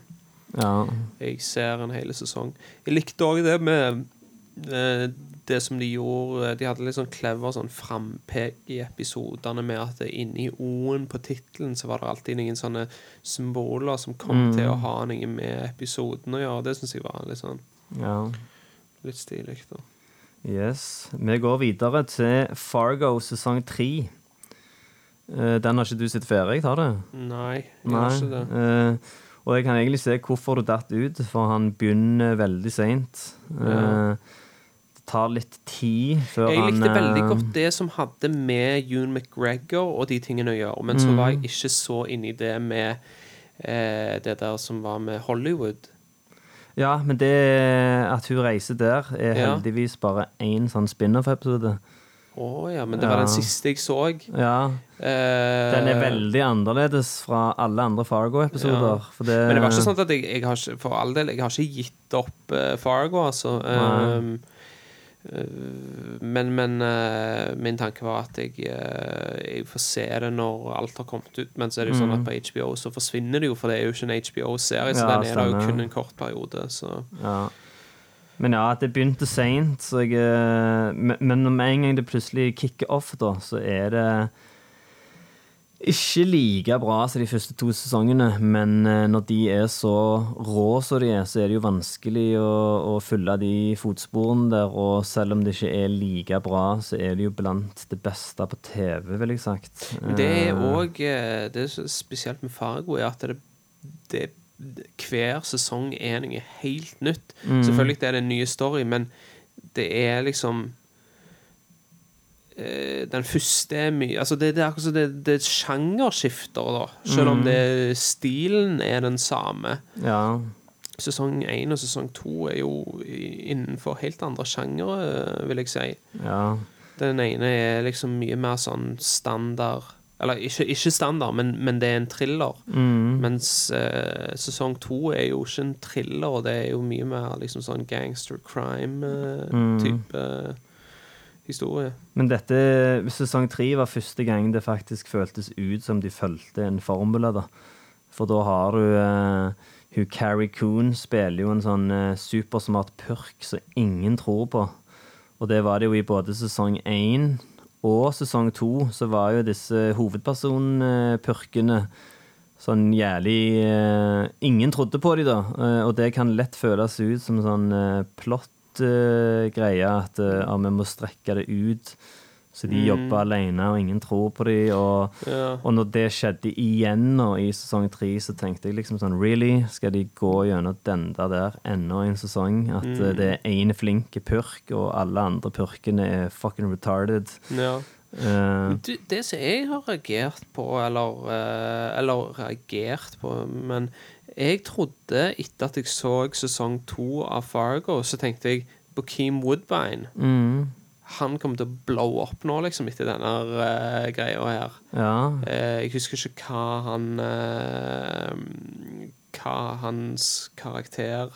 Ja. jeg ser en hel sesong. Jeg likte òg det med det som de gjorde De hadde litt sånn clever sånn frampek i episodene med at inni O-en på tittelen så var det alltid noen sånne symboler som kom til å ha noe med episoden å gjøre. Det syns jeg var litt sånn ja. litt stilig. da Yes. Vi går videre til Fargo sesong tre. Eh, Den har ikke du sett ferdig, har du? Nei, jeg Nei. har ikke det. Uh, og jeg kan egentlig se hvorfor du datt ut, for han begynner veldig seint. Ja. det tar litt tid før Jeg han likte veldig eh, godt det som hadde med Ewan McGregor og de tingene å gjøre, men så var jeg ikke så inni det med eh, det der som var med Hollywood. Ja, men det at hun reiser der, er Ja. heldigvis bare én sånn spin-off-episode. Å ja, men det var Ja. den siste jeg så. Ja, Eh, Den er veldig annerledes fra alle andre Fargo-episoder. Ja. Men det var ikke sånn at jeg, jeg har For all del, jeg har ikke gitt opp eh, Fargo, altså. Um, men men eh, min tanke var at jeg, eh, jeg får se det når alt har kommet ut. Men så er det jo sånn at på HBO så forsvinner det jo, for det er jo ikke en HBO-serie. Så Mm. Ja, den er da jo kun en kort periode. Så Ja. Men ja, det begynte seint, så jeg eh, Men men med en gang det plutselig kicker off, da, så er det ikke like bra som de første to sesongene, men eh, når de er så rå som de er, så er det jo vanskelig å, å følge de fotsporene der. Og selv om det ikke er like bra, så er det jo blant det beste på TV, vil jeg sagt. Det er Eh, òg Det er spesielt med Fargo, er at det, det, hver sesong er noe helt nytt. Mm. Selvfølgelig er det en ny story, men det er liksom eh, Den første er mye Altså, det, det er akkurat som det, det er sjangerskifter, da. Selv om Mm. det, stilen er den samme. Ja. Sesong én og sesong to er jo innenfor helt andre sjangere, vil jeg si. ja. Den ene er liksom mye mer sånn standard Eller ikke, ikke standard, men, men det er en thriller. Mm. Mens eh, sesong to er jo ikke en thriller, det er jo mye mer liksom sånn gangster crime-type historie. Men dette, sesong tre var første gang det faktisk føltes ut som de fulgte en formula, da. For da har du uh, hun Carrie Coon spiller jo en sånn uh, supersmart purk som ingen tror på. Og det var det jo i både sesong én og sesong to, så var jo disse hovedpersonpurkene sånn jævlig uh, Ingen trodde på de da, uh, og det kan lett føles ut som sånn eh, plott-greie, at eh, ja, vi må strekke det ut. Så de jobber alene, og ingen tror på dem. Og, Ja. og når det skjedde igjen nå i sesong tre, så tenkte jeg liksom sånn Really? Skal de gå gjennom den der der enda en sesong? At eh, det er én flink purk, og alle andre purkene er fucking retarded. Ja. Uh, Du, det som jeg har reagert på, eller, eh, eller reagert på Men jeg trodde, etter at jeg så sesong to av Fargo, så tenkte jeg Bokeem Woodbine mm, Han kommer til å blow opp nå, liksom, etter denne uh, greia her. ja. Uh, jeg husker ikke hva han uh, Hva hans karakter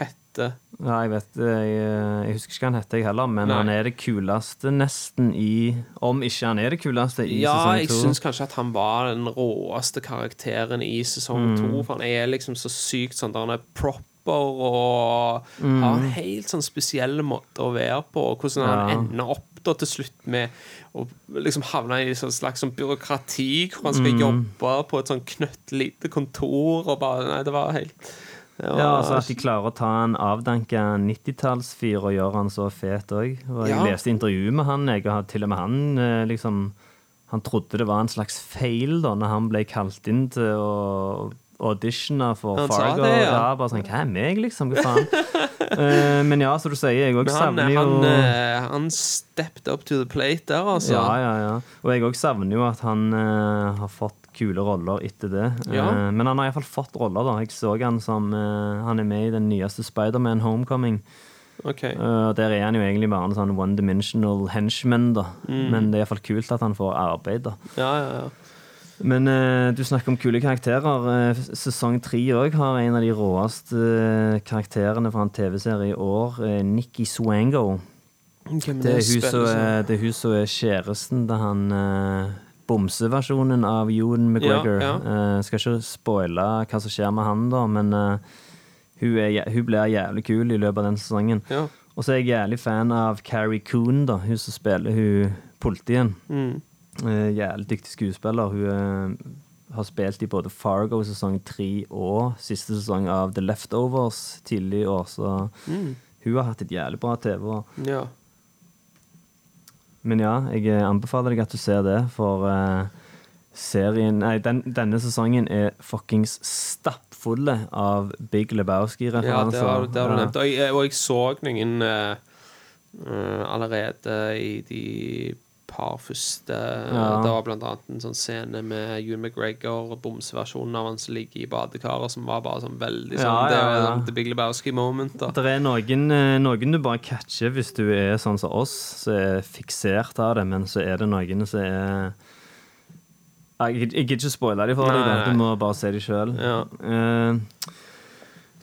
heter. Nei, jeg vet jeg, eh, jeg husker ikke hva han heter, jeg heller, men Nei. han er det kuleste nesten i Om ikke han er det kuleste i Ja, sesong jeg to. syns kanskje at han var den råeste karakteren i sesong to. For han er liksom så sykt sånn der han er proper og har en helt sånn spesiell måte å være på. Og hvordan han Ja. ender opp da til slutt med å liksom havne i et slags sånn byråkrati hvor han skal jobbe på et sånn knøttlite kontor og bare Nei, det var helt Ja, altså At de klarer å ta en avdanka 90-tallsfyr og gjøre han så fet òg. Jeg Ja. leste intervju med han, jeg, og til og med han eh, liksom Han trodde det var en slags feil da når han ble kalt inn til å auditione for Han Fargo. det, ja. bare sånn, Hva er meg, liksom? Hva faen? uh, men ja, som du sier, jeg òg savner jo han, uh, han stepped up to the plate der, altså. Ja, ja, ja. Og jeg òg savner jo at han uh, har fått kule roller etter det. Ja. Uh, men han har iallfall fått roller, da. Jeg så han som uh, Han er med i den nyeste Spiderman Homecoming. Okay. Uh, der er han jo egentlig bare en sånn one dimensional henchman, da. Mm. Men det er iallfall kult at han får arbeid, da. Ja, ja, ja. Men eh, du snakker om kule karakterer. Eh, sesong tre òg har en av de råeste eh, karakterene fra en TV-serie i år. Eh, Nikki Swango. Det er, hun som er kjæresten til han eh, bomseversjonen av Ewan McGregor. Ja, Eh, skal ikke spoile hva som skjer med han, da, men uh, hun, er, hun blir jævlig kul i løpet av den sesongen. Ja. Og så er jeg jævlig fan av Carrie Coon, da, hun som spiller hun politien. Mm. Uh, jævlig dyktig skuespiller. Hun har spilt i både Fargo sesong tre og siste sesong av The Leftovers tidlig i år, så Mm. hun har hatt et jævlig bra TV-år. ja. Men ja, jeg eh, anbefaler deg at du ser det, for uh, serien Nei, den, denne sesongen er fuckings stappfulle av Big Lebowski-referanser. det har, det har du Ja. nevnt. Og jeg, og jeg så noen eh, allerede i de par første. Ja. Det var blant annet en sånn scene med Ewan McGregor, bomseversjonen av han som ligger i badekaret, som var bare sånn veldig sånn Ja, Det ja, var ja. sånn The Big Lebowski moment. da Det er noen, eh, noen du bare catcher hvis du er sånn som oss, som er fiksert av det, men så er det noen som er Jeg gid- gidder ikke spoile de for deg, du må bare se de sjøl. Ja.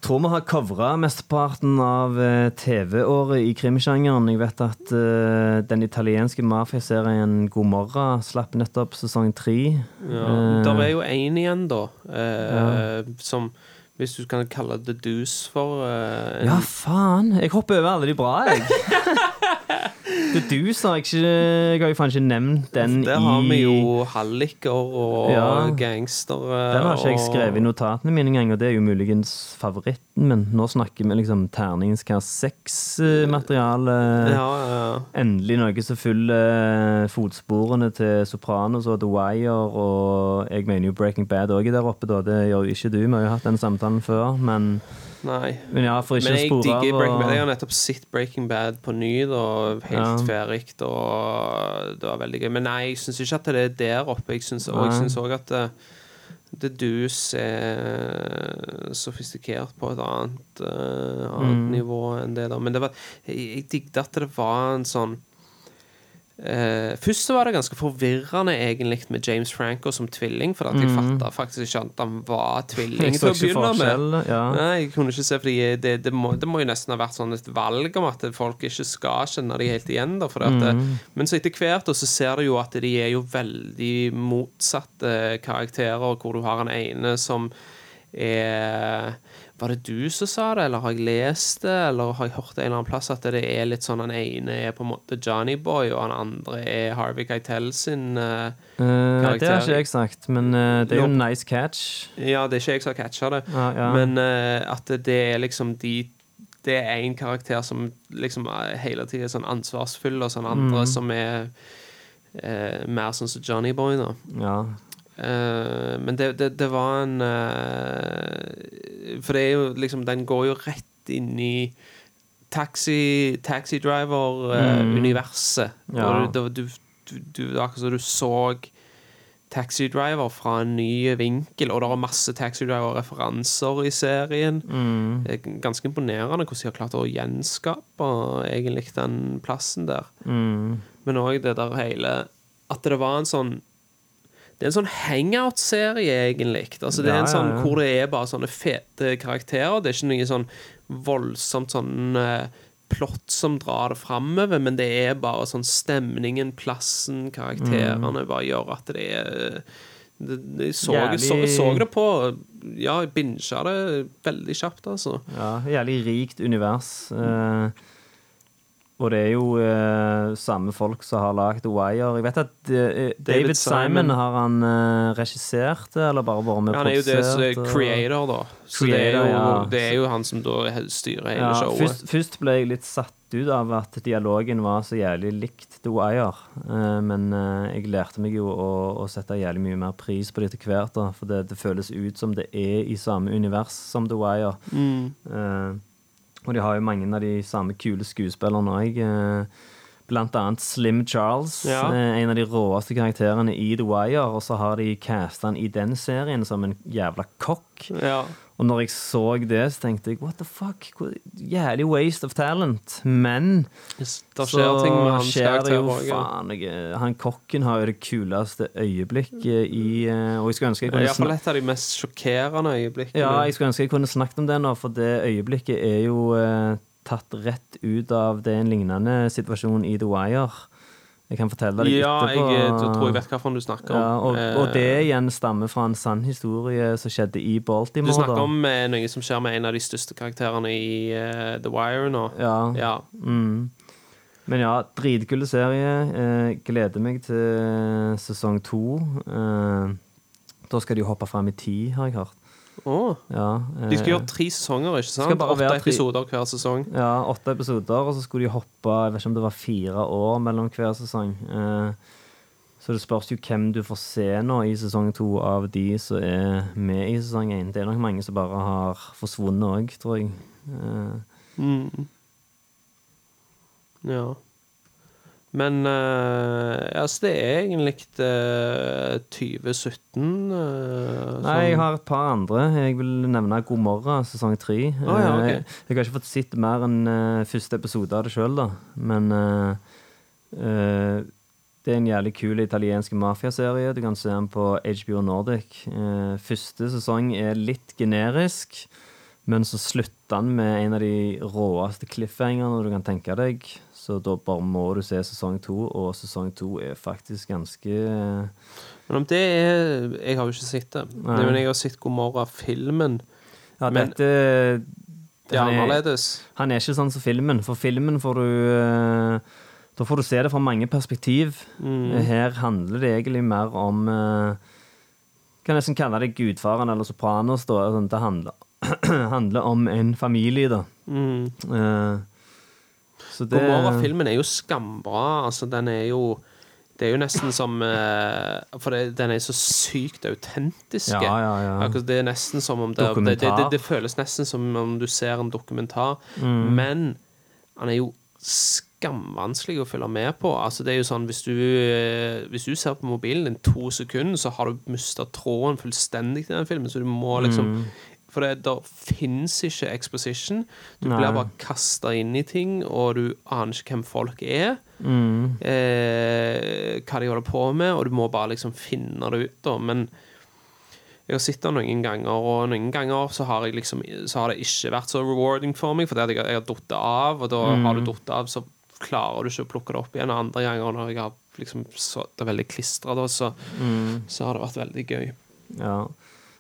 Tror vi har covra mesteparten av eh, TV-året i krimsjangeren. Jeg vet at uh, den italienske mafiaserien God morgen slapp nettopp sesong tre. Ja. uh, Der er jo én igjen, da, eh, som Hvis du kan kalle The Deuce for uh, Ja, faen! Jeg hopper over alle de bra, jeg. Det du, sa jeg ikke Jeg har jo faen ikke nevnt den Der har i vi jo halliker og Ja. gangstere. Den har ikke jeg skrevet i notatene mine engang, og det er jo muligens favoritten min. Nå snakker vi liksom terningskast seks-materiale. Ja, ja, ja. Endelig noe som følger eh, fotsporene til Sopranos og The Wire, og jeg mener jo Breaking Bad òg er der oppe, da. Det gjør jo ikke du. Vi har jo hatt den samtalen før, men, Nei. men ja, for ikke Men å jeg spore digger av Breaking Bad. Jeg har nettopp sett Breaking Bad på ny, da. Helt Ja. ferdig, og det var veldig gøy. Men nei, jeg syns ikke at det er der oppe. Jeg syns og jeg syns òg at det, det dus er sofistikert på et annet, uh, annet Mm. nivå enn det der. Men det var, jeg, jeg digget at det var en sånn Eh, først så var det ganske forvirrende egentlig med James Franco som tvilling, for at jeg Mhm. fatta faktisk ikke at han var tvilling til å begynne med. Ja. Nei, jeg kunne ikke se, fordi det, det, må, det må jo nesten ha vært sånn et valg om at folk ikke skal kjenne de helt igjen. Da, at det, Mhm. Men så etter hvert så ser du jo at de er jo veldig motsatte karakterer, hvor du har en ene som er Var det du som sa det, eller har jeg lest det, eller har jeg hørt det en eller annen plass at det er litt sånn den ene er på en måte Johnny Boy, og den andre er Harvey Keitel sin uh, karakter? det har ikke jeg sagt, men uh, det er jo en nice catch. Ja, det er ikke jeg som har catcha det. Ja, ja. Men uh, at det, er liksom de Det er én karakter som liksom hele tida er sånn ansvarsfull, og sånn andre Mm. som er eh, mer sånn som Johnny Boy, da. ja. Eh, men det, det, det var en eh, For det er jo liksom Den går jo rett inn i taxi, taxi driver-universet. Ja. Og du, du, du, du, er akkurat som du så Taxi Driver fra en ny vinkel, og det er masse Taxi Driver-referanser i serien. Mm. Det er ganske imponerende hvordan de har klart å gjenskape egentlig den plassen der. Mm. Men òg det der hele At det var en sånn Det er en sånn hangout-serie, egentlig. Altså, det er en sånn hvor det er bare sånne fete karakterer. Det er ikke noe sånn voldsomt sånn eh, plott som drar det framover, men det er bare sånn stemningen, plassen, karakterene Mm. bare gjør at det er det, det, så, Jævlig- så, så det på Ja, jeg binsja det veldig kjapt, altså. Ja, jævlig rikt univers. Eh, og det er jo eh, samme folk som har lagd The Wire. Jeg vet at eh, David, Simon, Simon. har han uh, regissert det, eller bare vært med og Han er jo det som er creator, da. Så det er, jo, ja. det er jo han som da styrer hele Ja, showet. først, først ble jeg litt satt ut av at dialogen var så jævlig likt The Wire. Eh, men eh, jeg lærte meg jo å, å sette jævlig mye mer pris på det etter hvert. da For det, det føles ut som det er i samme univers som The Wire. Mm. Eh, og de har jo mange av de samme kule skuespillerne òg. Blant annet Slim Charles, Ja. eh, en av de råeste karakterene i The Wire. Og så har de casta han i den serien som en jævla kokk. Ja. Og når jeg så det, så tenkte jeg what the fuck? Jævlig waste of talent. Men så skjer hans skjer det jo faen jeg, Han kokken har jo det kuleste øyeblikket i eh, Og jeg skulle ønske jeg kunne Iallfall et av de mest sjokkerende øyeblikkene. ja, jeg skulle ønske jeg kunne snakket om det nå, for det øyeblikket er jo eh, tatt rett ut av det en lignende situasjon i The Wire. Jeg kan fortelle deg Ja, jeg, Ja, jeg tror jeg vet hvilken du snakker om. ja, og, og det Eh, igjen stammer fra en sann historie som skjedde i Baltimore. Du snakker da. om eh, noe som skjer med en av de største karakterene i uh, The Wire nå. Ja. Ja. Mm. Men ja, dritkul serie. Eh, gleder meg til sesong to. Eh, da skal de hoppe fram i tid, har jeg hørt. Å, Ja, eh, de skal gjøre tre sesonger, ikke sant? Åtte episoder hver sesong. Ja, åtte episoder, og så skulle de hoppe Jeg vet ikke om det var fire år mellom hver sesong. Eh, så det spørs jo hvem du får se nå i sesong to av de som er med i sesong én. Det er nok mange som bare har forsvunnet òg, tror jeg. Eh, Mm. Ja. Men uh, altså, det er egentlig uh, 2017 uh, Nei, jeg har et par andre. Jeg vil nevne God morgen, sesong tre. Oh, ja, ok. jeg, Jeg har ikke fått sett mer enn eh, første episode av det sjøl, da. Men eh, eh, det er en jævlig kul italiensk mafiaserie. Du kan se den på HBO Nordic. Eh, første sesong er litt generisk, men så slutter den med en av de råeste cliffhangerne du kan tenke deg. Så da bare må du se sesong to, og sesong to er faktisk ganske eh, Men om det er Jeg har jo ikke sett det. Nei. Men jeg har sett God morgen-filmen. Ja, Men- dette Det er han er- annerledes. Han er ikke sånn som filmen, for filmen får du eh, Da får du se det fra mange perspektiv. Mm. Her handler det egentlig mer om eh, Kan nesten kalle det Gudfaren eller Sopranos. Da. Altså, Det handler, handler om en familie, da. Mm. Eh, så det God morgen-filmen er jo skambra. Altså, den er jo Det er jo nesten som eh, For det, den er så sykt autentisk. Ja, ja, ja. Det er nesten som om det, det, det, det, føles nesten som om du ser en dokumentar. Mm. Men han er jo skamvanskelig å følge med på. Altså det er jo sånn Hvis du, eh, hvis du ser på mobilen din to sekunder, så har du mista tråden fullstendig til den filmen. Så du må liksom For det der fins ikke exposition. Du Nei. blir bare kasta inn i ting, og du aner ikke hvem folk er. Mm. Eh, hva de holder på med, og du må bare liksom finne det ut, da. Men jeg har sett det noen ganger, og noen ganger så har, liksom, så har det ikke vært så rewarding for meg, fordi jeg, jeg har datt av, og da har du datt av, så klarer du ikke å plukke det opp igjen. Og andre ganger når jeg har liksom sittet veldig klistra, så, mm. så har det vært veldig gøy. Ja.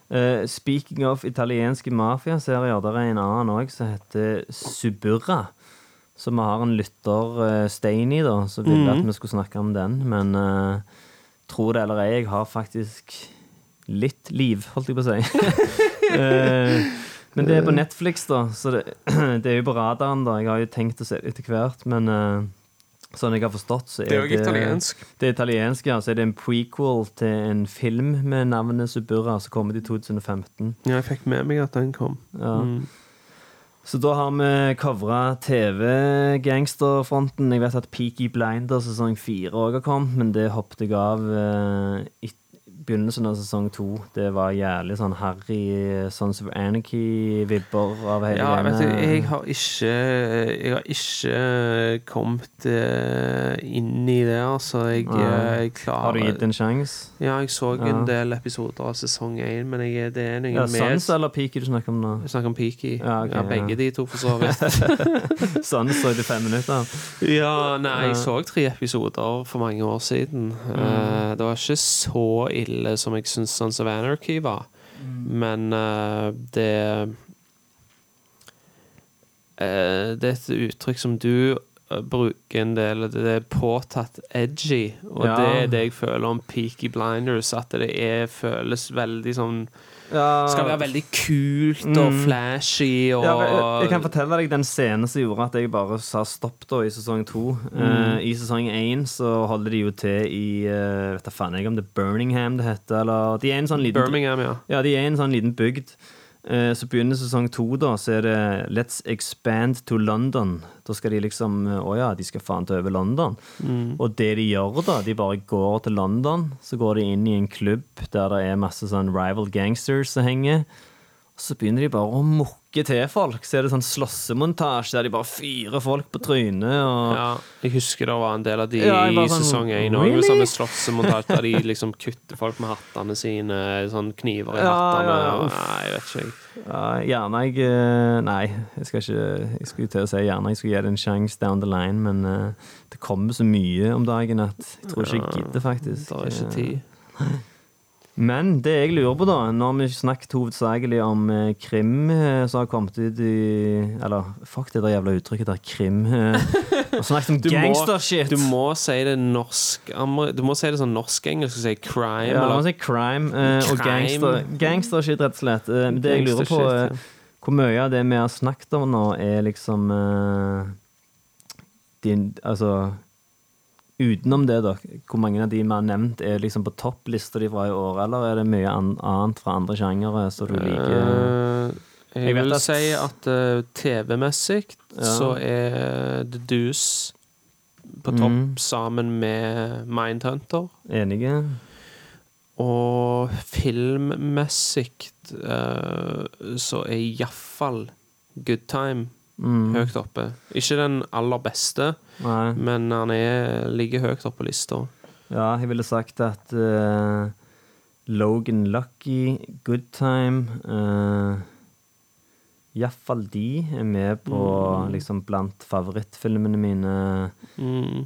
Eh, speaking of italienske mafiaserier, der er en annen òg som heter Suburra. Så vi har en lytter, uh, i, da, som ville at vi skulle snakke om den. Men uh, tro det eller ei, jeg har faktisk litt liv, holdt jeg på å si. uh, men det er på Netflix, da, så det, det er jo på radaren. da Jeg har jo tenkt å se det etter hvert, men eh, sånn jeg har forstått, så er Det er jo italiensk. det er italiensk, ja. Så er det en prequel til en film med navnet Suburra, som kom ut i 2015. Ja, jeg fikk med meg at den kom. Ja. Mm. Så da har vi covra TV-gangsterfronten. Jeg vet at Peaky Blinder sesong fire òg har kommet, men det hoppet jeg av eh, i begynnelsen av sesong to. Det var jævlig sånn Harry Sons of Anarchy-vibber av hele Ja, vet du, jeg har ikke Jeg har ikke kommet eh, inn i det, altså. Jeg, eh, jeg klarer Har du gitt en sjanse? Ja, jeg så en del episoder av sesong én, men jeg, det er noe Ja, mer Sons eller Peaky du snakker om nå? Jeg snakker om Peaky. Ja, Ja, begge ja. de to, for så vidt. Sons så du fem minutter. ja, nei, jeg så tre episoder for mange år siden. Mm. Eh, det var ikke så ille som jeg syns Sons of Anarchy var, Mm. men uh, det uh, Det er et uttrykk som du eh, bruker en del. Det er påtatt edgy, og Ja. det er det jeg føler om Peaky Blinders. At det er, føles veldig sånn Skal være veldig kult og Mm. flashy og Ja, jeg, jeg kan fortelle deg den scenen som gjorde at jeg bare sa stopp da i sesong to. Mm. Uh, I sesong én så holder de jo til i uh, Vet da faen jeg om det er Birmingham det heter, eller De er en sånn liten Birmingham, ja. Ja, de er en sånn liten bygd. Eh, Så begynner sesong to, da, så er det Let's expand to London. Da skal de liksom eh, Å ja, de skal faen ta over London. Mm. Og det de gjør, da, de bare går til London. Så går de inn i en klubb der det er masse sånn rival gangsters som henger. Og så begynner de bare å mukke til folk. Så er det sånn slåssemontasje der de bare fyrer folk på trynet. Og Ja, jeg husker det var en del av de Ja, i sånn, sesong én òg. really? Sånne slåssemontasjer der de liksom kutter folk med hattene sine. Sånn kniver i Ja, hattene. ja, og- Nei, jeg vet ikke. Ja, gjerne jeg eh, Nei, jeg skal ikke Jeg skulle til å si gjerne jeg skulle gi det en sjanse down the line, men uh, det kommer så mye om dagen at jeg tror ikke jeg gidder, faktisk. Det er ikke tid. Men det jeg lurer på, da, når vi snakket hovedsakelig om eh, krim eh, som har kommet ut i Eller fuck det der jævla uttrykket der, krim. Eh, og snakket om gangstershit. Du må si det norsk Du må si det sånn norsk-engelsk. Si crime. Ja, man eller Si crime crime. og gangster, gangstershit, rett og slett. Det jeg lurer på, eh, hvor mye av det vi har snakket om nå, er liksom din, Altså Utenom det, da, hvor mange av de vi har nevnt, er liksom på topplista di fra i år, eller er det mye annet fra andre sjangere som du liker? Uh, jeg, Jeg vil at- si at uh, TV-messig Ja. så er The Deuce på topp sammen med Mindhunter. Enige? Og filmmessig uh, så er iallfall Good Time høyt oppe. Ikke den aller beste, Nei. men han er, ligger høyt oppe på lista. Ja, jeg ville sagt at uh, Logan Lucky, Good Time uh, Iallfall de er med på Mm. liksom blant favorittfilmene mine.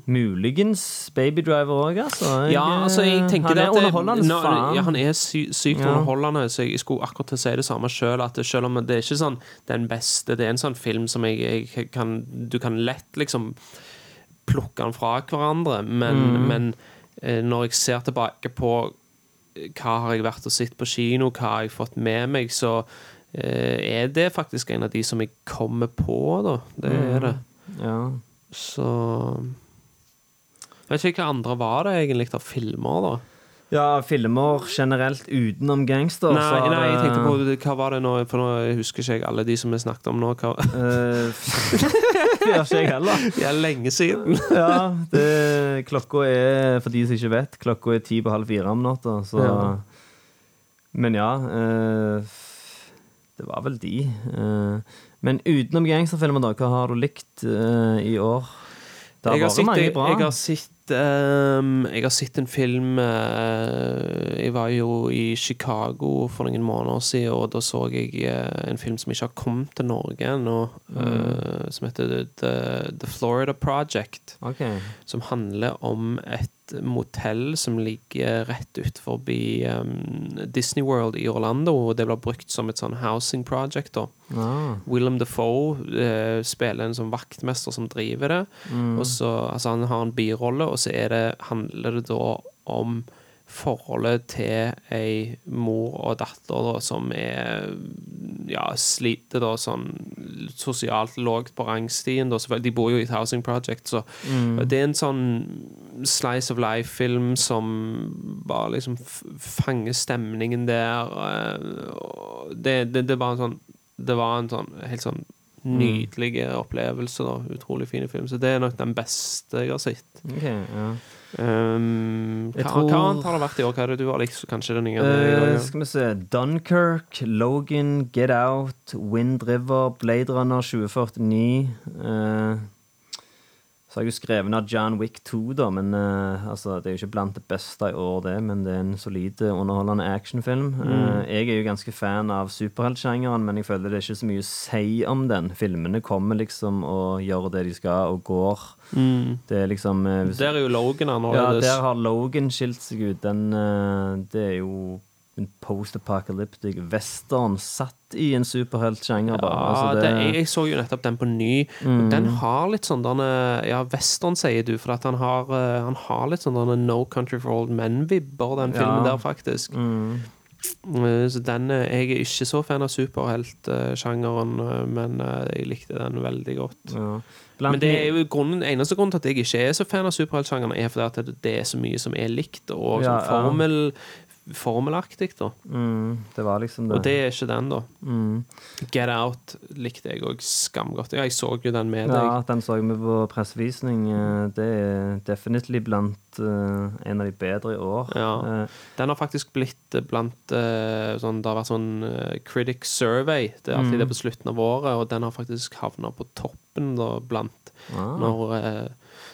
Muligens Baby Driver òg, altså. Jeg, Ja, altså, jeg tenker han er det- underholdende no. Ja, han er sy sykt Ja. underholdende, så jeg skulle akkurat til å si det samme sjøl. At selv om det er ikke sånn den beste, det er en sånn film som jeg, jeg kan Du kan lett liksom plukke den fra hverandre, men, Mm. men eh, når jeg ser tilbake på eh, hva har jeg vært og sett på kino, hva har jeg fått med meg, så eh, er det faktisk en av de som jeg kommer på, da. Det er det. Ja. Så Jeg vet ikke hva andre var det egentlig av filmer, da. ja, filmer generelt utenom gangster. Nei, nei, jeg tenkte på hva var det nå, for nå husker ikke jeg alle de som vi snakket om nå. Hva, Eh, Det gjør ikke jeg heller. det er lenge siden. Ja, det, klokka er, for de som ikke vet, klokka er ti på halv fire om natta, så Ja. Men ja. eh, det var vel de. eh. men utenom gangsterfilmer, da, hva har du likt eh, i år? Det har vært mange bra. jeg, har sett, ehm, jeg har sett en film uh, Jeg var jo i Chicago for noen måneder siden, og da så jeg uh, en film som ikke har kommet til Norge ennå, mm. som heter The, The Florida Project. Okay. som handler om et motell som ligger rett ut forbi um, Disney World i Orlando, og det blir brukt som et sånn housing project. da. Ah, Willem Defoe eh, spiller en sånn vaktmester som driver det. Og så, altså Han har en birolle, og så det, handler det da om forholdet til ei mor og datter da, som er ja, sliter da sånn sosialt lågt på rangstien. Da. De bor jo i et housing project, så det er en sånn slice of life-film som bare liksom fanger stemningen der. eh, Det, det, det var en sånn Det var en sånn helt sånn nydelig opplevelse. da Utrolig fine film. Så det er nok den beste jeg har sett. Okay, ja. Um, hva, tror- hva annet har det vært i år? Hva er det du har likt? Kanskje den nye Uh, skal vi se Dunkirk, Logan, Get Out, Wind River, Blade Runner 2049. eh, så har jeg jo skrevet ned John Wick 2, da, men uh, altså, det er jo ikke blant det beste i år, det. Men det er en solid, eh, underholdende actionfilm. Eh, jeg er jo ganske fan av superheltsjangeren, men jeg føler det er ikke så mye å si om den. Filmene kommer liksom og gjør det de skal, og går. Det er liksom uh, hvis- Der er jo Logan ja, der har Logan skilt seg ut. Den, det er jo en post-apocalyptic western satt i en superheltsjanger. Ja, Altså, det, jeg, jeg så jo nettopp den på ny. Mm. Den har litt sånn denne Ja, western, sier du, for han har, eh, han har litt sånn denne No Country for Old Men-vibber, den filmen Ja. der, faktisk. Mm. Så den eh, Jeg er ikke så fan av superheltsjangeren, eh, men eh, jeg likte den veldig godt. ja. Men det er jo grunnen, eneste grunnen til at jeg ikke er så fan av superheltsjangeren, er fordi at det- er så mye som er likt, og Ja, sånn formel, formelaktig, da. mm, det var liksom det. Og det er ikke den, da. mm. Get Out likte jeg òg skamgodt. Ja, jeg så jo den med deg. Ja, den så med på pressevisning. Eh, Det er definitivt blant uh, en av de bedre i år. Ja. Uh, Den har faktisk blitt blant uh, sånn, Det har vært sånn critic survey. Det er alltid det på slutten av året, og den har faktisk havna på toppen da, blant ah, når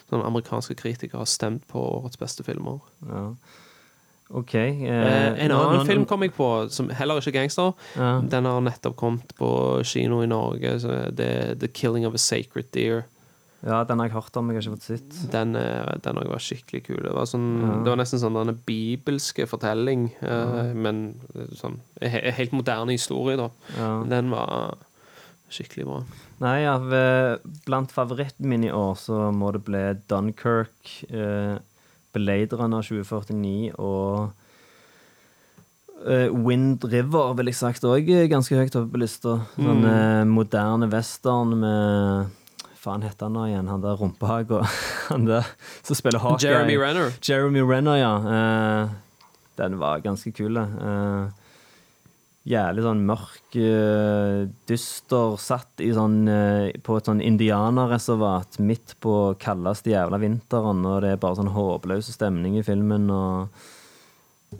sånne amerikanske kritikere har stemt på årets beste filmer. ja. OK. Eh, eh, en annen nå- film kom jeg på, som heller ikke er gangster. Ja. Den har nettopp kommet på kino i Norge. Så det er The Killing of a Sacred Deer. Ja, den har jeg hørt om, jeg har ikke fått sett. Den, eh, den var skikkelig kul. Det var, sånn, Ja. det var nesten sånn denne bibelske fortelling, ja. men eh, sånn he- Helt moderne historie, da. Den var skikkelig bra. Nei, av, eh, blant favorittene mine i år så må det bli Dunkirk, eh, Blade Runner 2049 og eh, Wind River, vil jeg sagt òg, ganske høyt oppe på lista. Sånn Mm. eh, moderne western med Faen heter han nå igjen? Han der rumpehaga. Han der som spiller Hawkeye. Jeremy Renner. Jeremy Renner, ja. Eh, den var ganske kul. Eh, jævlig sånn mørk, eh, dyster, satt i sånn, eh, på et sånn indianerreservat midt på kaldeste jævla vinteren, og det er bare sånn håpløs stemning i filmen, og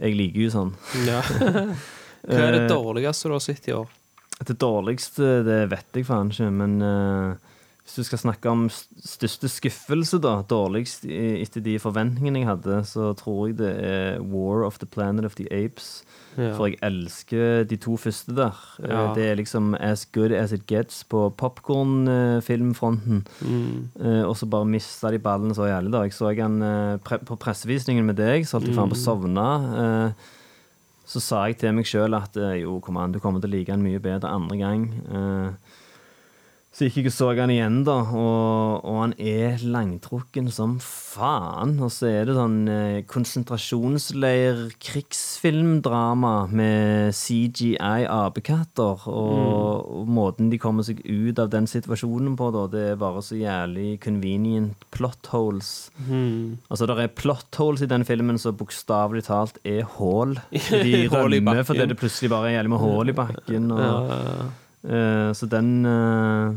jeg liker jo sånn. Ja. Hva er det Eh, dårligste du har sett i år? Det dårligste, det vet jeg faen ikke, men uh, hvis du skal snakke om største skuffelse, da, dårligst etter de forventningene jeg hadde, så tror jeg det er War of the Planet of the Apes. Ja. For jeg elsker de to første der. Eh, Ja. Det er liksom as good as it gets på popkornfilmfronten. Mm. Eh, og så bare mista de ballen så jævlig. da Jeg så han eh, pre på pressevisningen med deg, så holdt jeg faen på å sovne. Eh, så sa jeg til meg sjøl at jo, kom an, du kommer til å like han mye bedre andre gang. Eh, så gikk jeg og så han igjen, da, og, og han er langtrukken som faen. Og så er det sånn eh, konsentrasjonsleir, krigsfilmdrama med CGI apekatter. Og, og måten de kommer seg ut av den situasjonen på, da, det er bare så jævlig convenient plot holes. Mm. Altså, det er plot holes i den filmen som bokstavelig talt er hull. De rømmer fordi det plutselig bare er jævlig med hull i bakken. Og, Ja. eh, så den eh,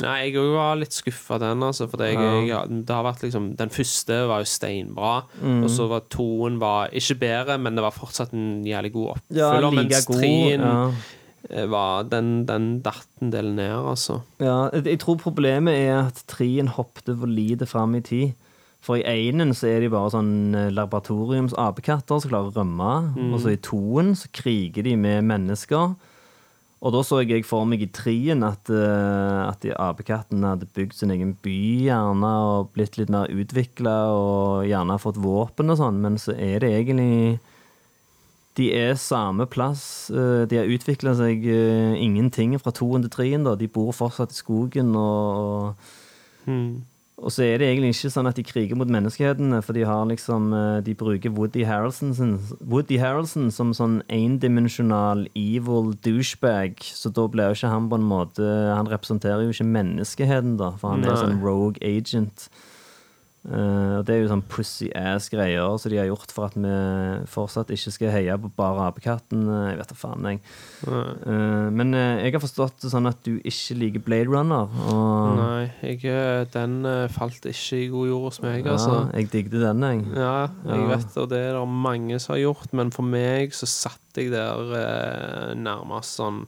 Nei, jeg òg var litt skuffa den, altså. For jeg, Ja. jeg, det har vært liksom Den første var jo steinbra, Mm. og så var toen var ikke bedre, men det var fortsatt en jævlig god Ja, oppfølger. like mens treen Ja. eh, var Den, den datt en del ned, altså. Ja, jeg tror problemet er at trien hoppte for lite fram i tid. For i einen så er de bare sånn eh, laboratoriums-apekatter som klarer å rømme. Og så i toen så kriger de med mennesker. Og da så jeg for meg i trien at, eh, at de apekattene hadde bygd sin egen by, gjerne, og blitt litt mer utvikla, og gjerne fått våpen og sånn, men så er det egentlig De er samme plass. eh, De har utvikla seg eh, ingenting fra toen til trien. da. De bor fortsatt i skogen. og, Mm. Og så er det egentlig ikke sånn at de kriger mot menneskehetene, for de har liksom eh, De bruker Woody Harrelson, Woody Harrelson som sånn endimensjonal evil douchebag, så da blir jo ikke han på en måte Han representerer jo ikke menneskeheten, da, for han er Nei. sånn rogue agent. Eh, og det er jo sånn pussy ass-greier som de har gjort for at vi fortsatt ikke skal heie på bare apekatten. eh, Jeg vet da faen, jeg. Eh, men jeg har forstått det sånn at du ikke liker Blade Runner. Nei, jeg, den falt ikke i god jord hos meg, ja, altså. jeg digget den, jeg. Ja, jeg Ja. vet, og det er det mange som har gjort, men for meg så satt jeg der nærmest sånn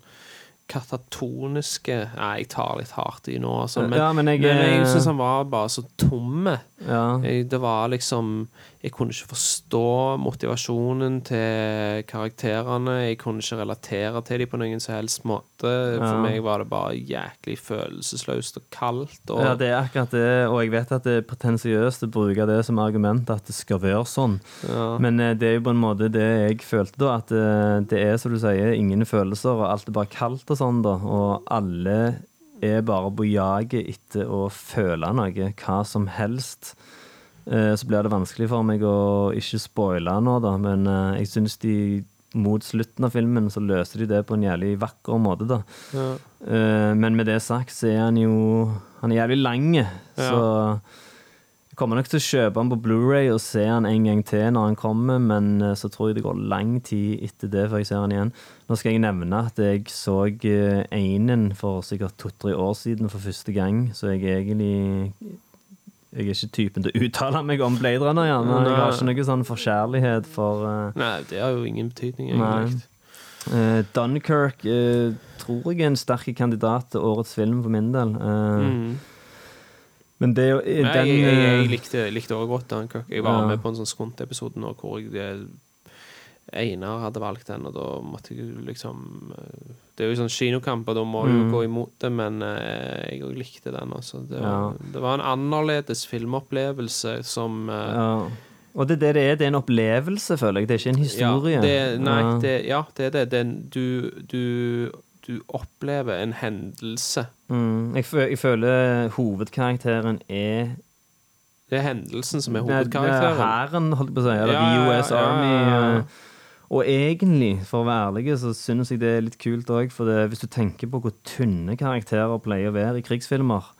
katatoniske Nei, jeg tar litt hardt i nå, altså. Men, Ja, men jeg, men jeg syns han var bare så tomme. Ja. Jeg, det var liksom Jeg kunne ikke forstå motivasjonen til karakterene. Jeg kunne ikke relatere til dem på noen som helst måte. For Ja. meg var det bare jæklig følelsesløst og kaldt. Og, ja, det er akkurat det, og jeg vet at det er pretensiøst å bruke det som argument at det skal være sånn. ja. Men eh, det er jo på en måte det jeg følte da, at eh, det er som du sier, ingen følelser, og alt er bare kaldt og sånn, da. Og alle er bare på jaget etter å føle noe, hva som helst. Eh, Så blir det vanskelig for meg å ikke spoile nå, da, men eh, jeg syns de mot slutten av filmen så løser de det på en jævlig vakker måte, da. ja. Eh, Men med det sagt så er han jo Han er jævlig lang, så jeg kommer nok til å kjøpe den på Blu-ray og se den en gang til når den kommer, men eh, så tror jeg det går lang tid etter det før jeg ser den igjen. Nå skal jeg nevne at jeg så eh, Einen for sikkert to-tre år siden for første gang, så jeg egentlig jeg er ikke typen til å uttale meg om Blade Runner, men Jeg har ikke noe sånn forkjærlighet for uh, Nei, det har jo ingen betydning, egentlig. Uh, Dunkirk uh, tror jeg er en sterk kandidat til årets film for min del. Uh, Mm. Men det er jo i Nei, jeg, jeg, jeg eh, likte, likte også godt Dunkirk. Jeg var Ja. med på en sånn Skunt-episode nå hvor jeg eh, Einar hadde valgt den, og da måtte jeg liksom eh, Det er jo sånn kinokamp, og da må du Mm. gå imot det, men eh, jeg òg likte den, Også. Det var, Ja. det var en annerledes filmopplevelse som eh, ja. Og det det er. Det er en opplevelse, føler jeg. Det er ikke en historie. Ja, det, nei, Ja. det, ja, det er det. det er en- du, du, du opplever en hendelse. Mm, jeg, jeg føler hovedkarakteren er Det er hendelsen som er er hovedkarakteren. Hæren, holdt jeg på å si. Eller Ja, The US ja, ja, Army. eh, Og egentlig, for å være ærlig, så syns jeg det er litt kult òg. For det, hvis du tenker på hvor tynne karakterer pleier å være i krigsfilmer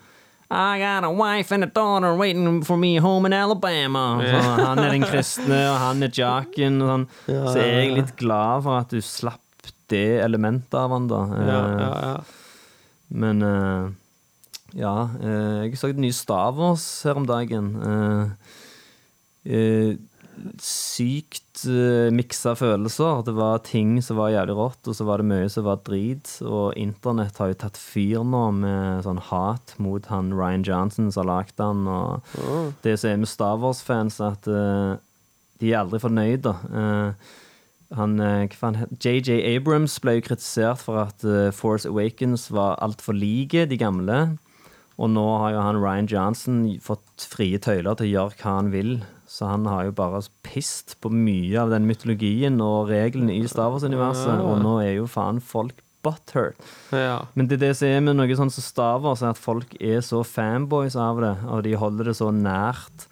I got a wife and a daughter waiting for me home in Alabama. Så han er den kristne, og han er jocken. Og sånn. Så er jeg litt glad for at du slapp det elementet av han, da. Ja, Eh, ja, ja. Men eh, ja, eh, jeg så et nye Star Wars her om dagen. Sykt miksa følelser. Det var ting som var jævlig rått, og så var det mye som var drit. Og internett har jo tatt fyr nå med sånn hat mot han Ryan Johnson som har lagd han. Og det som er med Star Wars-fans, at de er aldri fornøyd, da. Han, eh, hva faen JJ Abrams ble jo kritisert for at eh, Force Awakens var altfor like de gamle. Og nå har jo han Ryan Johnson fått frie tøyler til å gjøre hva han vil. Så han har jo bare pist på mye av den mytologien og reglene i Star Wars-universet. Og nå er jo faen folk butthurt. ja. Men det er det som er med noe sånn som Star Wars, er at folk er så fanboys av det, og de holder det så nært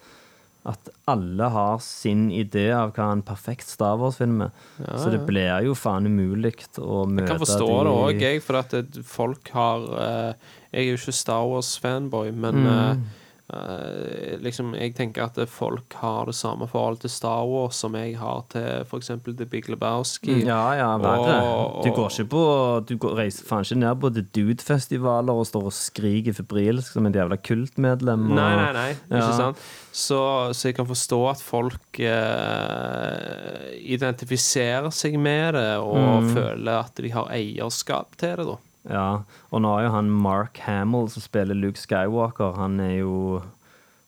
at alle har sin idé av hva en perfekt Star Wars-film er. så det blir jo faen umulig å møte Jeg kan forstå de det òg, jeg, for at folk har eh, Jeg er jo ikke Star Wars-fanboy, men Mm. Eh, liksom, jeg tenker at folk har det samme forhold til Star Wars som jeg har til f.eks. The Big Lebowski. Ja, ja, verre. Du går ikke på Du går, reiser faen ikke ned på The Dude-festivaler og står og skriker febrilsk som en jævla kultmedlem. Og, Nei, nei, nei. Ikke sant? Så, så jeg kan forstå at folk eh, identifiserer seg med det og Mm. føler at de har eierskap til det, da. Ja, og nå er jo han Mark Hamill som spiller Luke Skywalker, han er jo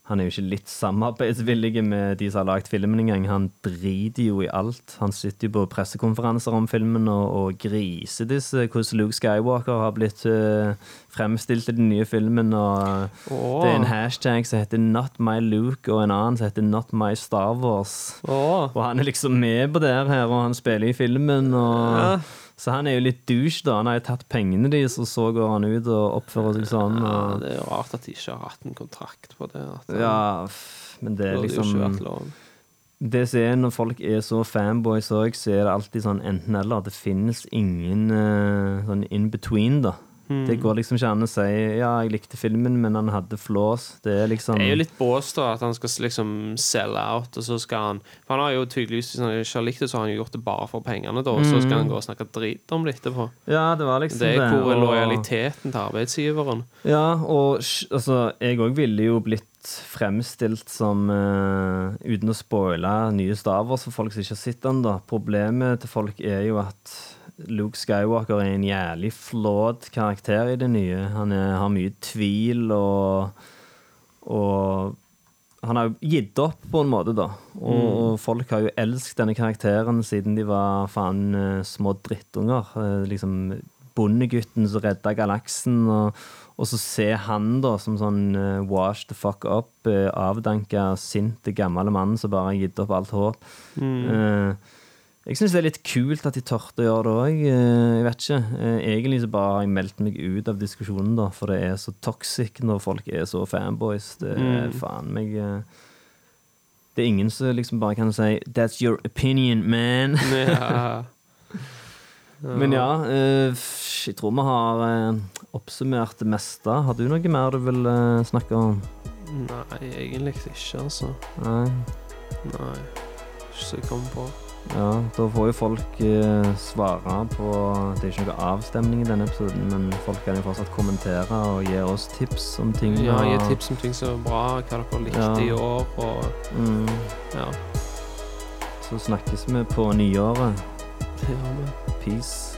han er jo ikke litt samarbeidsvillig med de som har lagd filmen engang. Han driter jo i alt. Han sitter jo på pressekonferanser om filmen og, og griser disse hvordan Luke Skywalker har blitt uh, fremstilt i den nye filmen. Og oh. det er en hashtag som heter 'Not my Luke', og en annen som heter 'Not my Star Wars'. Oh. Og han er liksom med på det her, og han spiller i filmen. Og, Ja. Så han er jo litt douche, da. Han har jo tatt pengene deres, og så går han ut og oppfører seg sånn. Ja, det er jo rart at de ikke har hatt en kontrakt på det. At, ja, men det er liksom. Det som er når folk er så fanboys òg, så er det alltid sånn enten-eller. Det finnes ingen uh, sånn in between, da. Hmm. Det går liksom ikke an å si ja, jeg likte filmen, men han hadde flås. Det er liksom Det er jo litt bås, da, at han skal liksom sell out, og så skal han For han har jo tydeligvis, hvis han ikke har likt det, så har han jo gjort det bare for pengene, da, og så skal han gå og snakke drit om det etterpå. Ja, det var liksom Det er hvor og- lojaliteten til arbeidsgiveren. Ja, og altså, jeg òg ville jo blitt fremstilt som uh, Uten å spoile nye staver Så for folk som ikke har sett den, da. Problemet til folk er jo at Luke Skywalker er en jævlig flawed karakter i det nye. Han er, har mye tvil og Og han har jo gitt opp på en måte, da. Og, mm. folk har jo elsket denne karakteren siden de var faen eh, små drittunger. Eh, liksom bondegutten som redda galaksen. Og, og så se han da som sånn eh, wash the fuck up, avdanka, sinte, gamle mann som bare har gitt opp alt håp. Eh, jeg syns det er litt kult at de tørte å gjøre det òg. Jeg vet ikke. Eh, Egentlig så bare har jeg meldt meg ut av diskusjonen, da, for det er så toxic når folk er så fanboys. Det er faen meg eh, Det er ingen som liksom bare kan si 'That's your opinion, man'. Ja. Men ja, eh, jeg tror vi har eh, oppsummert det meste. Har du noe mer du vil eh, snakke om? Nei, egentlig ikke, altså. Nei? Nei. Ikke så jeg kommer på. Ja, da får jo folk eh, svare på Det er ikke noe avstemning i denne episoden, men folk kan jo fortsatt kommentere og gi oss tips om ting. Ja, Gi tips om ting som er bra, hva dere likte Ja. i år, og Mm, ja. så snakkes vi på nyåret. Det gjør vi. Peace.